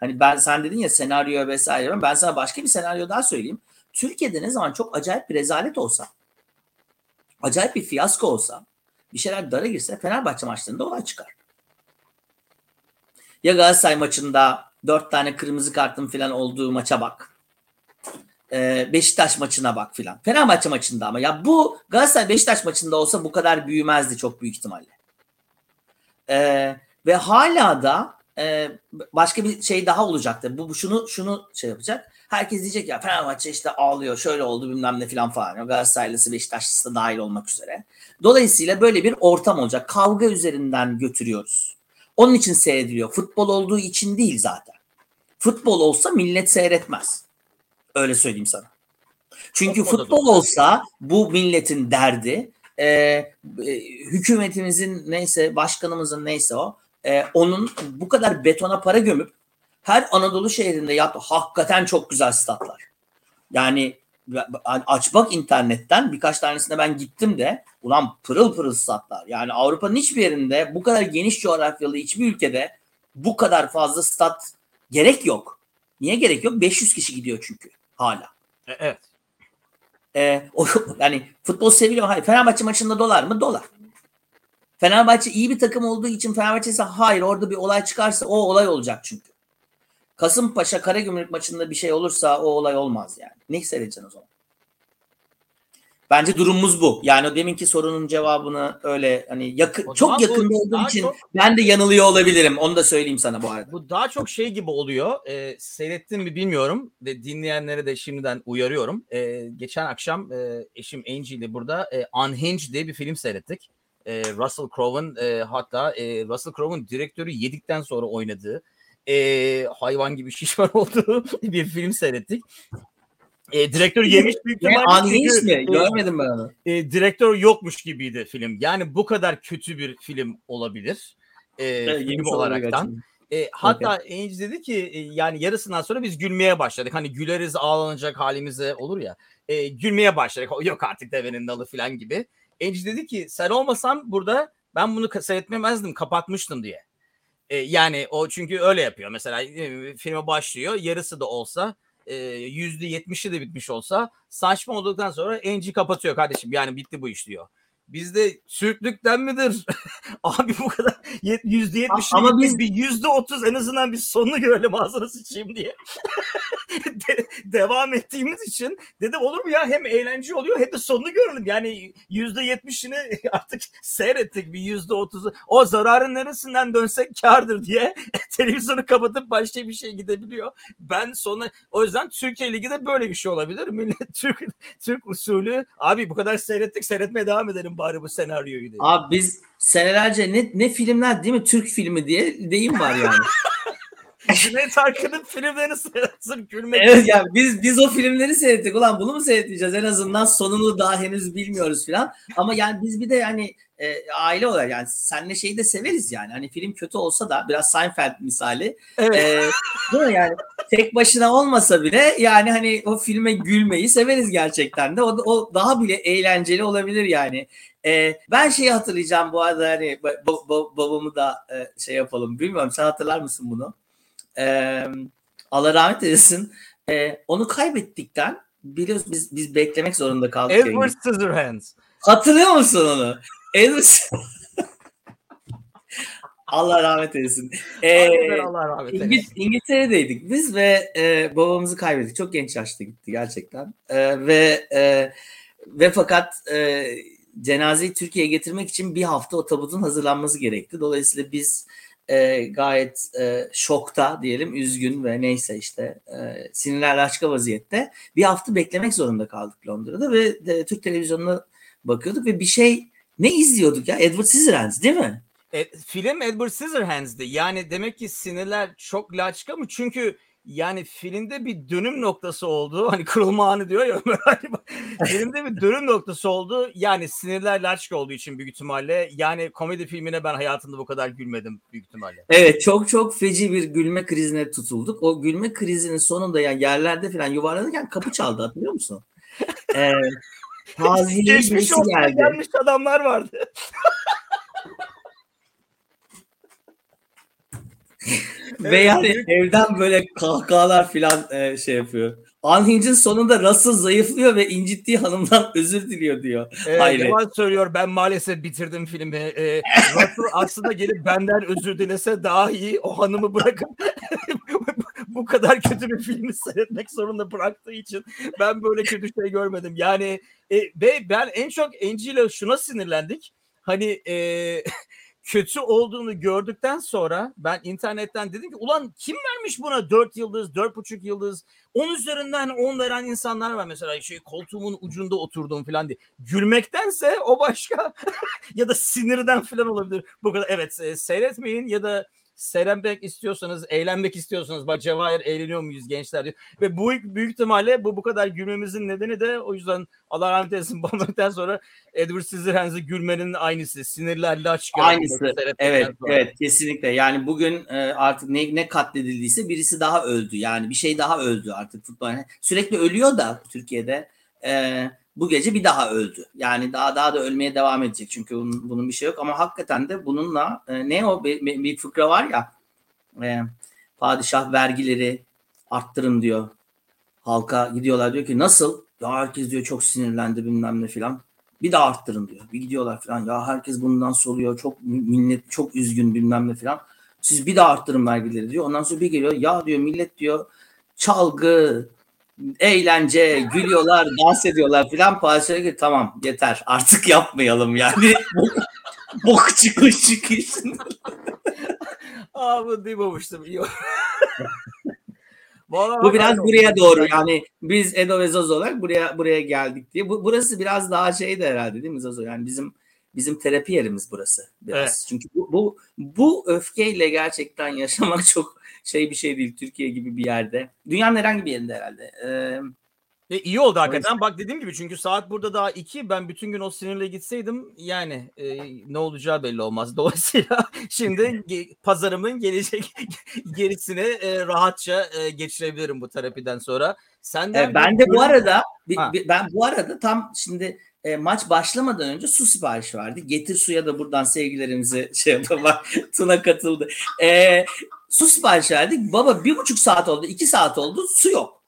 hani ben sen dedin ya senaryo vesaire ben sana başka bir senaryo daha söyleyeyim. Türkiye'de ne zaman çok acayip bir rezalet olsa acayip bir fiyasko olsa bir şeyler dara girse Fenerbahçe maçlarında olay çıkar. Ya Galatasaray maçında dört tane kırmızı kartın falan olduğu maça bak. Ee, Beşiktaş maçına bak filan. Fenerbahçe maçında ama ya bu Galatasaray Beşiktaş maçında olsa bu kadar büyümezdi çok büyük ihtimalle. Ee, ve hala da e, başka bir şey daha olacaktır. Bu, bu şunu şunu şey yapacak. Herkes diyecek ya Fenerbahçe işte ağlıyor şöyle oldu bilmem ne filan falan. Galatasaraylısı Beşiktaşlısı da dahil olmak üzere. Dolayısıyla böyle bir ortam olacak. Kavga üzerinden götürüyoruz. Onun için seyrediliyor. Futbol olduğu için değil zaten. Futbol olsa millet seyretmez. Öyle söyleyeyim sana. Çünkü Futbolda futbol doğru. olsa bu milletin derdi e, e, hükümetimizin neyse başkanımızın neyse o e, onun bu kadar betona para gömüp her Anadolu şehrinde yaptı. Hakikaten çok güzel statlar. Yani aç bak internetten birkaç tanesine ben gittim de ulan pırıl pırıl statlar. Yani Avrupa'nın hiçbir yerinde bu kadar geniş coğrafyalı hiçbir ülkede bu kadar fazla stat gerek yok. Niye gerek yok? 500 kişi gidiyor çünkü hala. E, Evet. Ee, o, yani futbol seviliyor. Hayır. Fenerbahçe maçında dolar mı? Dolar. Fenerbahçe iyi bir takım olduğu için Fenerbahçe ise hayır orada bir olay çıkarsa o olay olacak çünkü. Kasımpaşa Karagümrük maçında bir şey olursa o olay olmaz yani. Ne seyredeceksin o zaman? Bence durumumuz bu. Yani o deminki sorunun cevabını öyle hani yakın çok yakında olduğum için çok- ben de yanılıyor olabilirim. Onu da söyleyeyim sana bu arada. Bu daha çok şey gibi oluyor. E, seyrettin mi bilmiyorum. Ve dinleyenlere de şimdiden uyarıyorum. E, geçen akşam e, eşim Angie ile burada e, Unhinged diye bir film seyrettik. E, Russell Crowe'un e, hatta e, Russell Crowe'un direktörü yedikten sonra oynadığı e, hayvan gibi şişman olduğu bir film seyrettik. E, direktör yemiş büyük Ne ihtimalle anlayış çünkü, mi? e, Görmedim ben onu. e, direktör yokmuş gibiydi film. Yani bu kadar kötü bir film olabilir. E, film yemiş olabilir olaraktan. E, hatta Ange dedi ki e, yani yarısından sonra biz gülmeye başladık. Hani güleriz ağlanacak halimize olur ya. E, gülmeye başladık. Yok artık devenin dalı falan gibi. Ange dedi ki sen olmasan burada ben bunu seyretmemezdim kapatmıştım diye. E, yani o çünkü öyle yapıyor. Mesela e, filme başlıyor yarısı da olsa e, yüzde yetmişi de bitmiş olsa saçma olduktan sonra Angie kapatıyor kardeşim. Yani bitti bu iş diyor. Bizde Türklükten midir? Abi bu kadar yüzde yetmiş Ama biz- bir yüzde otuz en azından bir sonunu görelim ağzına sıçayım diye. De- devam ettiğimiz için dedim olur mu ya hem eğlence oluyor hem de sonunu görelim. Yani yüzde yetmişini artık seyrettik bir yüzde otuzu. O zararın neresinden dönsek kardır diye televizyonu kapatıp başka bir şey gidebiliyor. Ben sonra o yüzden Türkiye Ligi de böyle bir şey olabilir. Millet Türk Türk usulü abi bu kadar seyrettik seyretmeye devam edelim bari bu senaryoyu diye. Abi biz senelerce ne, ne filmler değil mi? Türk filmi diye deyim var yani. Cüneyt Arkın'ın filmlerini seyretsin gülmek. evet yani biz biz o filmleri seyrettik. Ulan bunu mu seyredeceğiz? En azından sonunu daha henüz bilmiyoruz falan. Ama yani biz bir de yani e, aile olarak yani senle şeyi de severiz yani. Hani film kötü olsa da biraz Seinfeld misali. Evet. E, değil mi yani? Tek başına olmasa bile yani hani o filme gülmeyi severiz gerçekten de. O, o daha bile eğlenceli olabilir yani. E, ben şeyi hatırlayacağım bu arada hani ba- ba- ba- babamı da e, şey yapalım. Bilmiyorum sen hatırlar mısın bunu? Ee, Allah rahmet eylesin. E, onu kaybettikten biliyoruz biz biz beklemek zorunda kaldık. Edward. Scissorhands. Hatırlıyor musun onu? Edward Allah rahmet eylesin. Ee, Allah rahmet eylesin. İngil- İngiltere'deydik biz ve e, babamızı kaybettik. Çok genç yaşta gitti gerçekten. E, ve e, ve fakat e, cenazeyi Türkiye'ye getirmek için bir hafta o tabutun hazırlanması gerekti. Dolayısıyla biz e, gayet e, şokta diyelim, üzgün ve neyse işte e, sinirler açka vaziyette bir hafta beklemek zorunda kaldık Londra'da ve de, Türk televizyonuna bakıyorduk ve bir şey ne izliyorduk ya? Edward Scissorhands değil mi? E, film Edward Scissorhands'di. Yani demek ki sinirler çok laçka mı? Çünkü yani filmde bir dönüm noktası oldu. Hani kırılma anı diyor ya Ömer filmde bir dönüm noktası oldu. Yani sinirler laçka olduğu için büyük ihtimalle. Yani komedi filmine ben hayatımda bu kadar gülmedim büyük ihtimalle. Evet çok çok feci bir gülme krizine tutulduk. O gülme krizinin sonunda yani yerlerde falan yuvarlanırken kapı çaldı hatırlıyor musun? Ee, taziye Geçmiş birisi geldi. gelmiş adamlar vardı. Ve yani evden böyle kahkahalar falan e, şey yapıyor. Unhinged'in sonunda Russell zayıflıyor ve incittiği hanımdan özür diliyor diyor. Ee, Hayret. yalan söylüyor. Ben maalesef bitirdim filmi. Ee, Russell aslında gelip benden özür dilese daha iyi. O hanımı bırakıp bu kadar kötü bir filmi seyretmek zorunda bıraktığı için ben böyle kötü şey görmedim. Yani e, ve ben en çok Angie ile şuna sinirlendik. Hani e, kötü olduğunu gördükten sonra ben internetten dedim ki ulan kim vermiş buna 4 yıldız, 4,5 yıldız, 10 üzerinden 10 veren insanlar var mesela şey koltuğumun ucunda oturduğum falan diye. Gülmektense o başka ya da sinirden falan olabilir. Bu kadar evet e, seyretmeyin ya da seyretmek istiyorsanız, eğlenmek istiyorsanız bak Cevahir eğleniyor muyuz gençler diyor. Ve bu büyük ihtimalle bu bu kadar gülmemizin nedeni de o yüzden Allah rahmet eylesin babamdan sonra Edward Scissorhands'ı gülmenin aynısı. Sinirlerle açık. Aynısı. Evet, evet kesinlikle. Yani bugün e, artık ne, ne katledildiyse birisi daha öldü. Yani bir şey daha öldü artık futbol. Sürekli ölüyor da Türkiye'de. E, bu gece bir daha öldü. Yani daha daha da ölmeye devam edecek. Çünkü bunun, bunun bir şey yok. Ama hakikaten de bununla e, ne o bir, bir, fıkra var ya e, padişah vergileri arttırın diyor. Halka gidiyorlar diyor ki nasıl? Ya herkes diyor çok sinirlendi bilmem ne filan. Bir daha arttırın diyor. Bir gidiyorlar falan. Ya herkes bundan soluyor. Çok millet çok üzgün bilmem ne filan. Siz bir daha arttırın vergileri diyor. Ondan sonra bir geliyor. Ya diyor millet diyor çalgı, eğlence, gülüyorlar, dans ediyorlar filan. Padişah diyor tamam yeter artık yapmayalım yani. Bok çıkmış çıkışın. Aa bu duymamıştım. İyi. Bu biraz buraya doğru yani biz Edo ve Zozo olarak buraya buraya geldik diye. Bu, burası biraz daha şey de herhalde değil mi Zozo? Yani bizim bizim terapi yerimiz burası biraz. Evet. Çünkü bu, bu bu öfkeyle gerçekten yaşamak çok şey bir şey değil Türkiye gibi bir yerde. Dünyanın herhangi bir yerinde herhalde. Ee, E, iyi oldu hakikaten. Bak dediğim gibi çünkü saat burada daha iki. Ben bütün gün o sinirle gitseydim yani e, ne olacağı belli olmaz. Dolayısıyla şimdi pazarımın gelecek gerisini e, rahatça e, geçirebilirim bu terapiden sonra. Senden e, ben de bu arada bir- bir- ben bu arada tam şimdi e, maç başlamadan önce su siparişi verdi. Getir suya da buradan sevgilerimizi şey yapalım. Bak, Tuna katıldı. E, su siparişi verdik. Baba bir buçuk saat oldu, iki saat oldu. Su yok.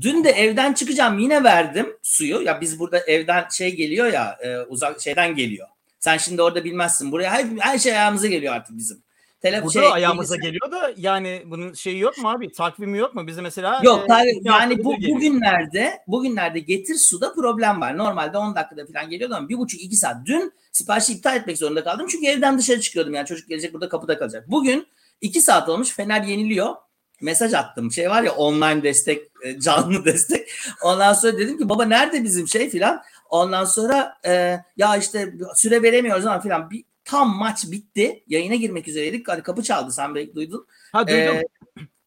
Dün de evden çıkacağım yine verdim suyu. Ya biz burada evden şey geliyor ya e, uzak şeyden geliyor. Sen şimdi orada bilmezsin. Buraya her, her şey ayağımıza geliyor artık bizim. Telefon Burada ayağımıza geliyor da yani bunun şeyi yok mu abi? Takvimi yok mu? Bize mesela Yok e, tabii, yani bu geliyor. bugünlerde bugünlerde getir suda problem var. Normalde 10 dakikada falan geliyordu ama bir buçuk iki saat. Dün siparişi iptal etmek zorunda kaldım. Çünkü evden dışarı çıkıyordum yani çocuk gelecek burada kapıda kalacak. Bugün iki saat olmuş Fener yeniliyor. Mesaj attım. Şey var ya online destek, e, canlı destek. Ondan sonra dedim ki baba nerede bizim şey filan. Ondan sonra e, ya işte süre veremiyoruz ama filan. Bir, tam maç bitti. Yayına girmek üzereydik. Hani kapı çaldı sen belki duydun. Ha duydum. Ee,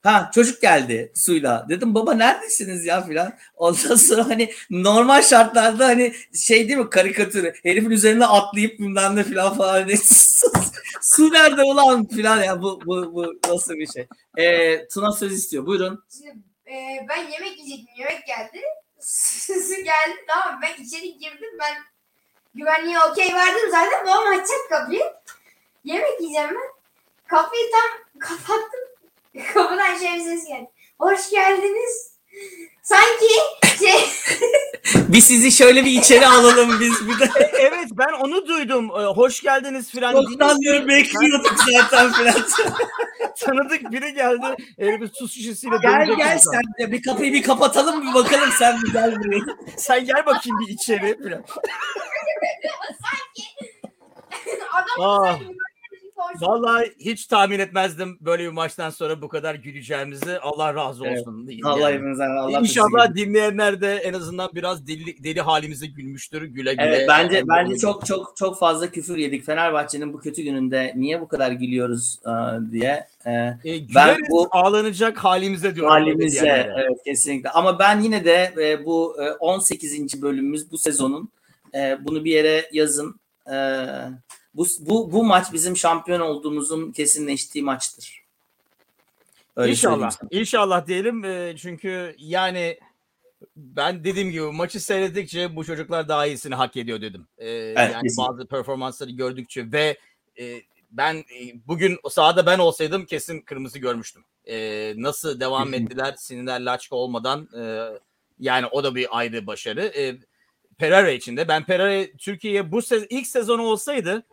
ha çocuk geldi suyla. Dedim baba neredesiniz ya filan. Ondan sonra hani normal şartlarda hani şey değil mi karikatürü. Herifin üzerine atlayıp bilmem ne filan falan. Su nerede ulan filan ya bu, bu, bu nasıl bir şey. Ee, Tuna söz istiyor. Buyurun. Şimdi e, ben yemek yiyecektim. Yemek geldi. Su geldi. Tamam ben içeri girdim. Ben güvenliğe okey verdim zaten. Babam açacak kapıyı. Yemek yiyeceğim ben. Kapıyı tam kapattım. Kapıdan şey bir ses geldi. Hoş geldiniz. Sanki şey, Biz sizi şöyle bir içeri alalım biz bir de. evet ben onu duydum. Ee, hoş geldiniz filan. Çoktan beri bekliyorduk zaten filan. Tanıdık biri geldi. Eli bir su şişesiyle gel dönecek gel insan. sen de bir kapıyı bir kapatalım bir bakalım sen bir gel buraya. Sen gel bakayım bir içeri filan. adam sanki hoş- Vallahi hiç tahmin etmezdim böyle bir maçtan sonra bu kadar güleceğimizi. Allah razı Evet. olsun. diyeyim Allah yani. hepinizden Allah İnşallah dinleyenler de en azından biraz deli, deli halimize gülmüştür. Güle güle. Evet bence Yani bence çok çok çok fazla küfür yedik Fenerbahçe'nin bu kötü gününde niye bu kadar gülüyoruz e, diye e, E, güleriz, bu- ağlanacak halimize diyorum. halimize diyenlere. evet kesinlikle ama ben yine de e, bu e, 18. bölümümüz bu sezonun e, bunu bir yere yazın E, bu bu bu maç bizim şampiyon olduğumuzun kesinleştiği maçtır. Öyle İnşallah. İnşallah diyelim. E, çünkü yani ben dediğim gibi maçı seyrettikçe bu çocuklar daha iyisini hak ediyor dedim. E, yani kesinlikle. bazı performansları gördükçe ve e, ben e, bugün sahada ben olsaydım kesin kırmızı görmüştüm. E, nasıl devam ettiler sinirler laçka olmadan e, yani o da bir ayrı başarı. E, Pereira için de ben Pereira Türkiye'ye bu sez ilk sezonu olsaydı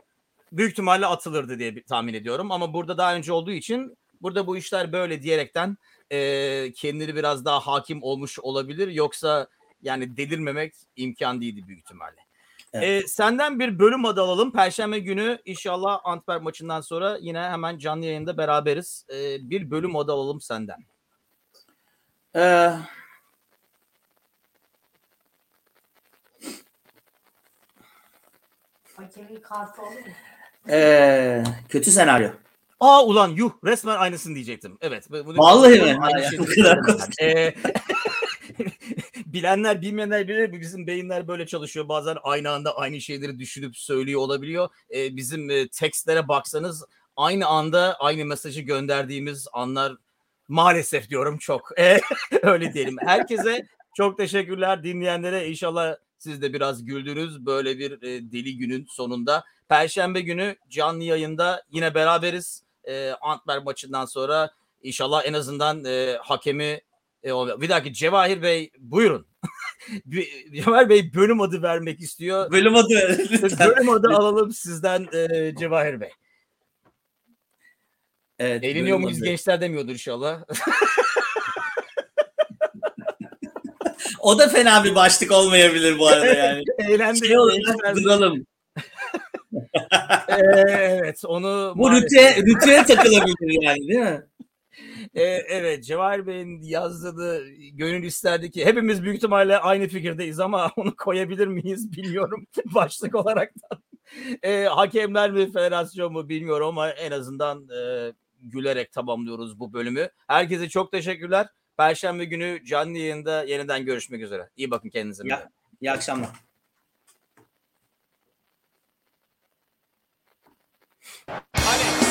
büyük ihtimalle atılırdı diye bir- tahmin ediyorum ama burada daha önce olduğu için burada bu işler böyle diyerekten e, kendini biraz daha hakim olmuş olabilir yoksa yani delirmemek imkan değildi büyük ihtimalle. Evet. E, senden bir bölüm adı alalım. Perşembe günü inşallah Antwerp maçından sonra yine hemen canlı yayında beraberiz. E, bir bölüm adı alalım senden. E, Hakemin kartı olur mu? E, kötü senaryo. Aa ulan yuh resmen aynısını diyecektim. Evet. bu- bunu- Vallahi mi? Aynı bu kadar ben. Ee, bilenler bilmeyenler bilir bizim beyinler böyle çalışıyor. Bazen aynı anda aynı şeyleri düşünüp söylüyor olabiliyor. Ee, bizim e, tekstlere baksanız aynı anda aynı mesajı gönderdiğimiz anlar maalesef diyorum çok. Ee, öyle diyelim. Herkese çok teşekkürler dinleyenlere. İnşallah siz de biraz güldünüz böyle bir e, deli günün sonunda. Perşembe günü canlı yayında yine beraberiz. E, Antwerp maçından sonra inşallah en azından e, hakemi e, o- bir dakika Cevahir Bey buyurun. Cevahir Bey bölüm adı vermek istiyor. Bölüm adı bölüm adı alalım sizden e, Cevahir Bey. Evet, Eğleniyor muyuz adı. gençler demiyordur inşallah. O da fena bir başlık olmayabilir bu arada yani. Eğlendik. şey duralım. Evet onu Bu maalesef- rütüye, rütüye takılabilir yani değil mi? E, evet Cevahir Bey'in yazdığı gönül isterdi ki hepimiz büyük ihtimalle aynı fikirdeyiz ama onu koyabilir miyiz bilmiyorum başlık olarak da. E, hakemler mi federasyon mu bilmiyorum ama en azından e, gülerek tamamlıyoruz bu bölümü. Herkese çok teşekkürler. Perşembe günü canlı yayında yeniden görüşmek üzere. İyi bakın kendinize. Ya. İyi akşamlar. Hadi.